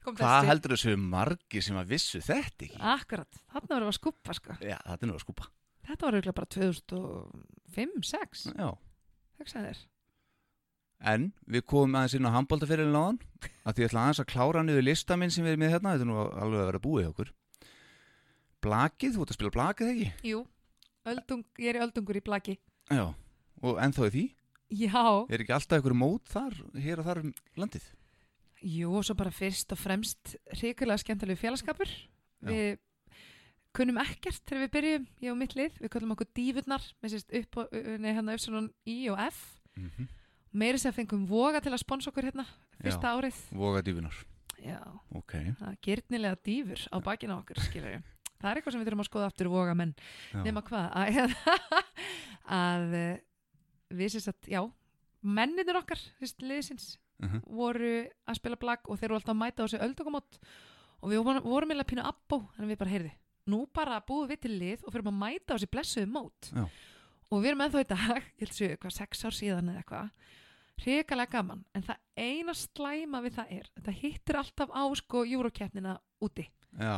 Hvað heldur þessu margi sem að vissu þetta ekki? Akkurat, þarna við að skuppa sko. já, er nú að skúpa þetta var auðvitað bara 2005-06 já. hugsaði þér en við komum aðeins inn á handbóltaferilin á hann að því ég ætla aðeins að klára niður lista minn sem við erum með hérna, þetta er nú alveg að vera búið okkur Blakið, þú ert að spila blakið ekki? jú, öldung, ég er öldungur í blaki Já, og ennþá í því já, Er ekki alltaf einhverju mót þar, hér og þar um landið? jú og svo bara fyrst og fremst hrikalega skemmtilegu félagskapur Já. við kunnum ekkert þegar við byrjum, ég og mitt lið. Við kallum okkur dífurnar með sérst upp og, nei, hérna Epsilon I og F. Mm -hmm. meiri sem fengum voga til að sponsa okkur hérna fyrsta árið. Voga dýfunar, já, ok. Það er gyrnilega dýfur á bakina okkur það er eitthvað sem við þurfum að skoða aftur voga menn Já. nema hvað að, að eh, við sérst að, já menninir okkar, sérst, liðsins Mhm. voru að spila blag og þeir eru alltaf að mæta á þessu öldungumót og við vorum, vorum eiginlega pínu abbó þannig að við bara heyrði, nú bara búum við til lið og fyrir að mæta á þessu blessuðu mót. Já. og við erum ennþá í dag ég held séu eitthvað sex ár síðan eða eitthvað hrikalega gaman, en það eina slæma við það er, þetta hittir alltaf á sko júrókeppnina úti. Já,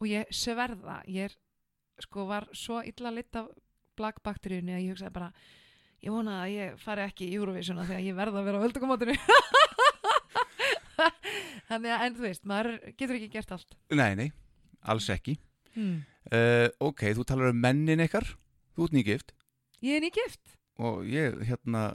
og ég sverða ég er, sko var svo illa lit af blagbakteríunni að ég hugsaði bara ég vona að ég fari ekki í Eurovisiona þegar ég verða að vera á öldugumótinu þannig að en þú veist maður getur ekki gert allt. Nei, nei, alls ekki hmm. uh, Ok, þú talar um mennin ykkar Þú ert nýgift ég er nýgift og ég, hérna,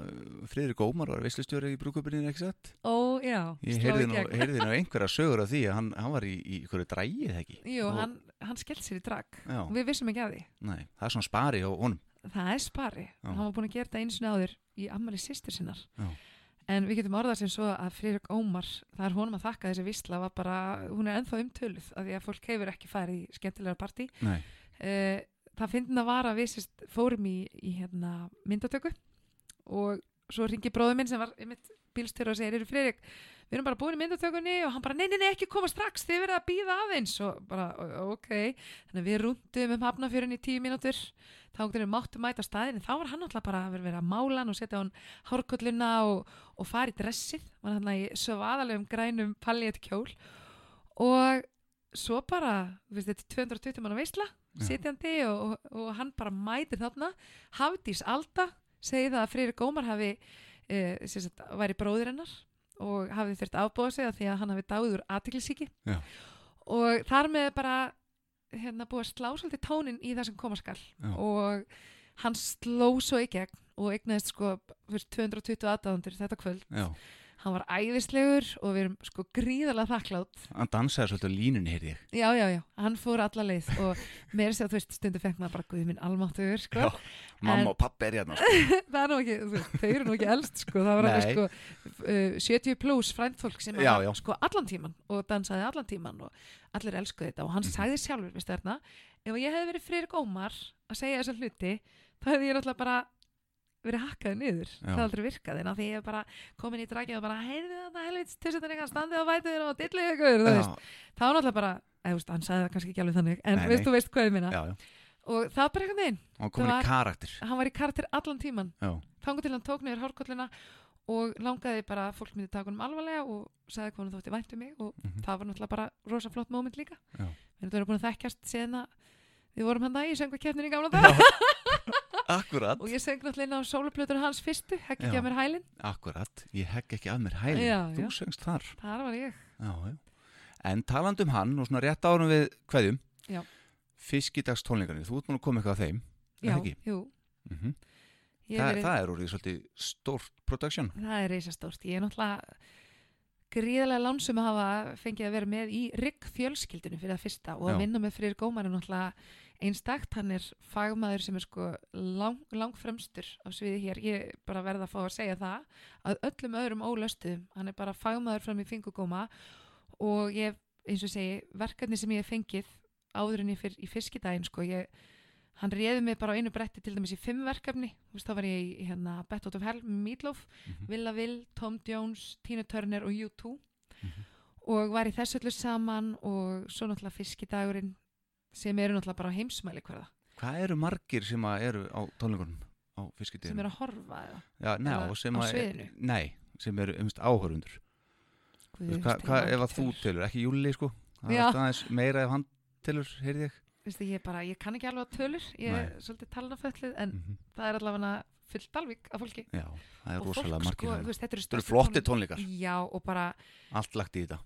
Friðrik Ómar var veislustjóri í satt? ó já, Ég heyrði nú, heyrði nú einhverja sögur af því að hann, hann var í, í einhverju drægið, ekki? jú, Og- hann, hann skellt sér í drag Já, og við vissum ekki af því nei, það er svona spari á honum það er spari, Já. hann var búin að gera þetta einu sinni áður í ammali sýstur sinnar Já. En við getum orðað sem svo að Friðrik Ómar það er honum að þakka þessi vissla var bara, hún er ennþá umtöluð af því að fólk hefur ekki farið í skemmtilega partí. Uh, það finnir að vara að við sérst fórum í, í hérna, myndatöku og svo ringi bróður minn sem var einmitt bílstjóri og segir, eru Friðrik við erum bara búin í myndatökunni og hann bara, nei, nei, nei, ekki koma strax þið verða að býða aðeins. Og bara, ok, þannig að við rúndum um hafnafjörun í tíu mínútur. Þá við máttum mæta staðin en þá var hann alltaf bara að vera að mála hann og setja hann hárkolluna og, og fara í dressið. Var hann í sövaðalegum grænum palliet kjól og svo bara, þú veist, þetta er 220 manna veisla. Já. sitjandi og, og, og hann bara mætir þarna. Hafdís Alda segi það að Freyri Gómar hafi e, sagt, væri bróðir hennar og hafi þurft að afbúa sig af því að hann hafi dáið úr aðtiklisíki og þar með bara hérna búið að slá svolítið tónin í það sem koma skal. Já. og hann sló svo í gegn og eignaðist sko fyrir 220 aðdáðundur þetta kvöld. Já hann var æðislegur og við erum sko gríðarlega þakklátt Hann dansaði svolítið á línunni, heyrði ég Já, já, já, hann fór alla leið og mér sér að þú veist, stundu fekk maður bara guð minn almáttugur, sko. Já, mamma En- og pappi er hérna sko. það er nú ekki, þú veist, þau eru nú ekki elst, sko, það var alveg, sko, uh, 70 plus frændfólk sem Já, var, já. sko, allan tíman og dansaði allan tíman og allir elskuði þetta og hann Mhm. sagði sjálfur, veistu þarna, ef ég hefði verið Friðrik Ómar að segja þessa hluti, þá hefði ég náttúrulega bara verið hakkaði niður, Já. það aldrei virkaði en að því ég hef bara komin í dragið og bara heyrðu þetta helvits til þetta eitthvað standið á vætuður og dillið ykkur, þú veist, þá náttúrulega bara, eða, þú veist, hann sagði það kannski ekki alveg þannig, en Nei, veist, nei. þú veist hvað ég minna já, já. Og það bara einhvern veginn, Hann komin Það í karakter. hann var í karakter allan tíman þangu til hann tók niður hárkollina og langaði bara fólk myndi taka honum alvarlega og sagði hvað hann þótti vænt um mig og mhm, það var náttúrulega bara rosa flott moment líka. Já. við erum búin að þekkjast síðan að við vorum hann það í söngvakeppnin í gamla dag Akkurat. Og ég söng náttúrulega inn á sóluplötur hans fyrstu, Já. ekki að mér hælin Akkurat, ég hegg ekki að mér hælinn. Já, Þú já. söngst þar. Þar var ég. Já. En talandi um hann og svona rétt árum við hverjum. Fiskidagstónleikarnir, þú ert múin að koma eitthvað að þeim já, jú, mm ég það, hef verið, það er úr því svolítið stórt production. Það er reisastórt ég er náttúrulega gríðarlega lánsum að hafa fengið að vera með í RIG fjölskyldinu fyrir það fyrsta og að vinna með Freyr Gómar er náttúrulega einstakt, hann er fagmaður sem er sko lang, langfremstur á sviði hér, ég bara verða að fá að segja það að öllum öðrum ólöstuðum hann er bara fagmaður fram í fingugóma og ég, eins og segi verkefni sem ég hef fengið áður en ég fyrir í fiskidaginn sko, ég hann réði mig bara á einu bretti til dæmis í fimm verkefni, þá var ég í, í hérna Bet Out of Hell með Meatloaf Mhm. Villa Will, Tom Jones, Tina Turner og U2 Mhm. og var í þessu öllu saman og svo náttúrulega fiskidagurinn sem eru náttúrulega bara á heimsmæli hverða Hvað eru margir sem eru á tónleikunum á sem fiskideginu? eru að horfa eða? Já, eða sem að, sviðinu? Nei, sem eru umst áhörundur Hvað hva, ef að þú telur, ekki Júli sko? Það er meira ef hann telur, heyrði ég. Veistu, ég, bara, ég kann ekki alveg að tölur. Ég er svolítið talnaföllið en mm það er allavega fullt dalvík af fólki. Já, það er rosalega margir sko, þú veist, þetta eru eru flotti tónleik- tónleikar, Já og bara allt lagt í þetta.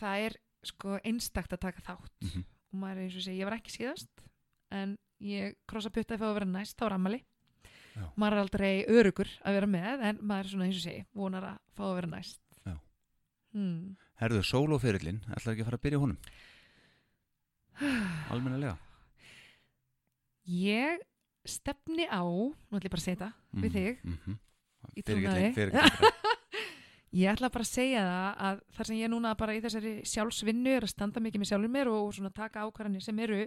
Það er sko einstakt að taka þátt. Mhm. Og maður er eins og segja, ég var ekki síðast en ég krossa putta ef að vera næst á ramali Já. maður er aldrei örugur að vera með en maður er svona eins og segja, vonar að fá að vera næst Já. hmm. Herðu, sólóferillin, ætlar ekki að fara að byrja honum Almennilega ég stefni á nú ætlum ég bara að segja þetta við þig -hmm. Í trúnaði. ég ætla bara að segja það að þar sem ég núna bara í þessari sjálfsvinnu er að standa mikið með sjálfur mér og svona taka ákvarðanir sem eru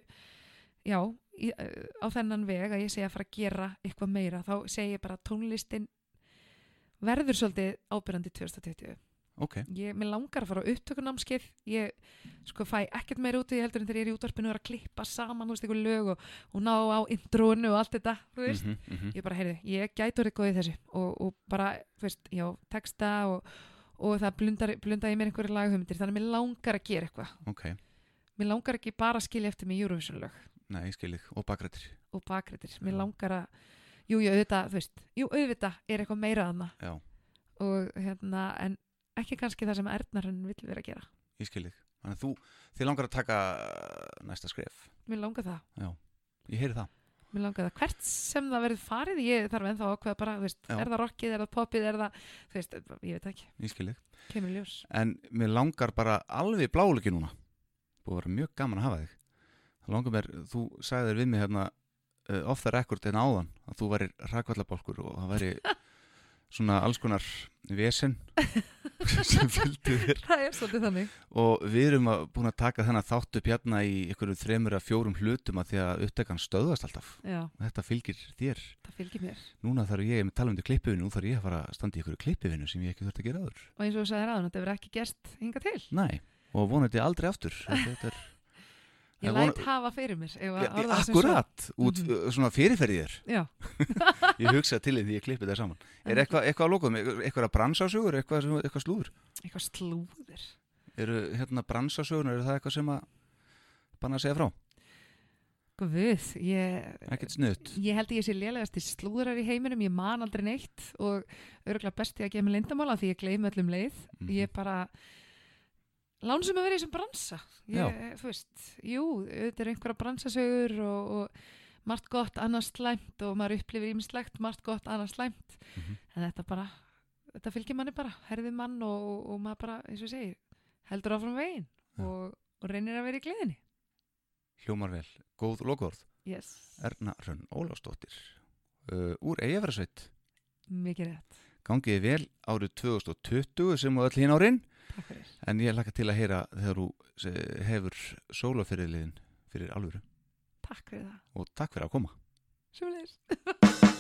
já, í, uh, á þennan veg að ég segja að fara að gera eitthvað meira þá segi ég bara tónlistin verður svolítið ábyrjandi 2020 Ok, ég, mér langar að fara á upptökunámskeið. Ég sko fæ ekkert meira út í því heldur en þegar ég er í útvarpinu og er að klippa saman þú veist, eitthvað lög og, og ná á introinu og allt þetta, þú veist. Mm -hmm. ég bara, heyrðu, ég gæti orðið góð í þessu og, og bara, þú veist, já, texta og, og það blundar, blundar í mér einhverju laghumyndir, þannig að mér langar að gera eitthvað. Ok, mér langar ekki bara að skilja eftir mig Eurovision lög. Nei, ég skil þig. Og bakrættir og bakrættir, mér langar að jú, jú, auðvitað, þú veist, jú, auðvitað er eitthvað meira þarna. Já, og hérna, en ekki kannski það sem Ernar hann vill vera að gera. Ég skil þig. Þannig að þú, þið langar að taka næsta skref. Mér langar það, Ég heyri það. Mér langar það. Hvert sem það verður farið, ég þarf ennþá að ákveða bara, þú veist, Já. er það rockið, er það popið er það, þú veist, ég veit ekki. Ég skil þig. Kemur ljós. En mér langar bara alveg blálöki núna. Búið að vera mjög gaman að hafa þig. Það langar mér, þú sagðir við mig hérna uh, off the record en áðan að þú væri rakvallabolkur og það væri svona alls konar vesen sem fylgdu þér. Það er svolítið þannig. Og við erum að, búin að taka þennan þátt upp hérna í einhverju þremur að fjórum hlutum að því að upptekan stöðast alltaf. Já, þetta fylgir þér. Það fylgir mér. Núna þarf ég, með tala um klippivinu nú þarf ég að fara að standa í einhverju klippivinu sem ég ekki þurft að gera aður og eins og þú sagði ráðan, þetta verður ekki gerst hinga til. Nei, og vonandi aldrei aftur. Þetta er ég Það er læt hafa fyrir mér Ja. Akkurat, út Mhm. uh, svona fyrirferðir já, Ég hugsa til því ég klippi það saman. Er eitthvað eitthva að lokaðum, eitthvað að bransasugur eitthvað, eitthvað slúður? Eitthvað slúður? Eru hérna bransasugur, eru það eitthvað sem að banna að segja frá? Guð, ég, Ekkert snuðt ég held ég sé lélegast í slúðurar í heiminum, ég man aldrei neitt og örgulega besti að gefa mig lindamála því ég gleymi öllum leið. Mhm. ég bara lánsum að vera í þessum bransa. Ég, veist, jú, þetta er einhverja bransasögur og, og margt gott, annars slæmt og maður upplifir ímislegt, margt gott, annars slæmt. Mhm. en þetta bara þetta fylgir manni bara, herði mann og, og, og maður bara, eins og ég segi heldur áfram veginn og, reynir að vera í gleðinni. Hljómar vel, góð lokaorð. Yes, Erna Hrönn Ólafsdóttir uh, Úr Eyjafræsveit mikið rétt, Gangiði vel árið 2020 sem og öll hinn árin En ég laka til að heyra þegar þú eh, hefur sólafyrirliðin fyrir alvöru. Takk fyrir það, og takk fyrir að koma. Svo leis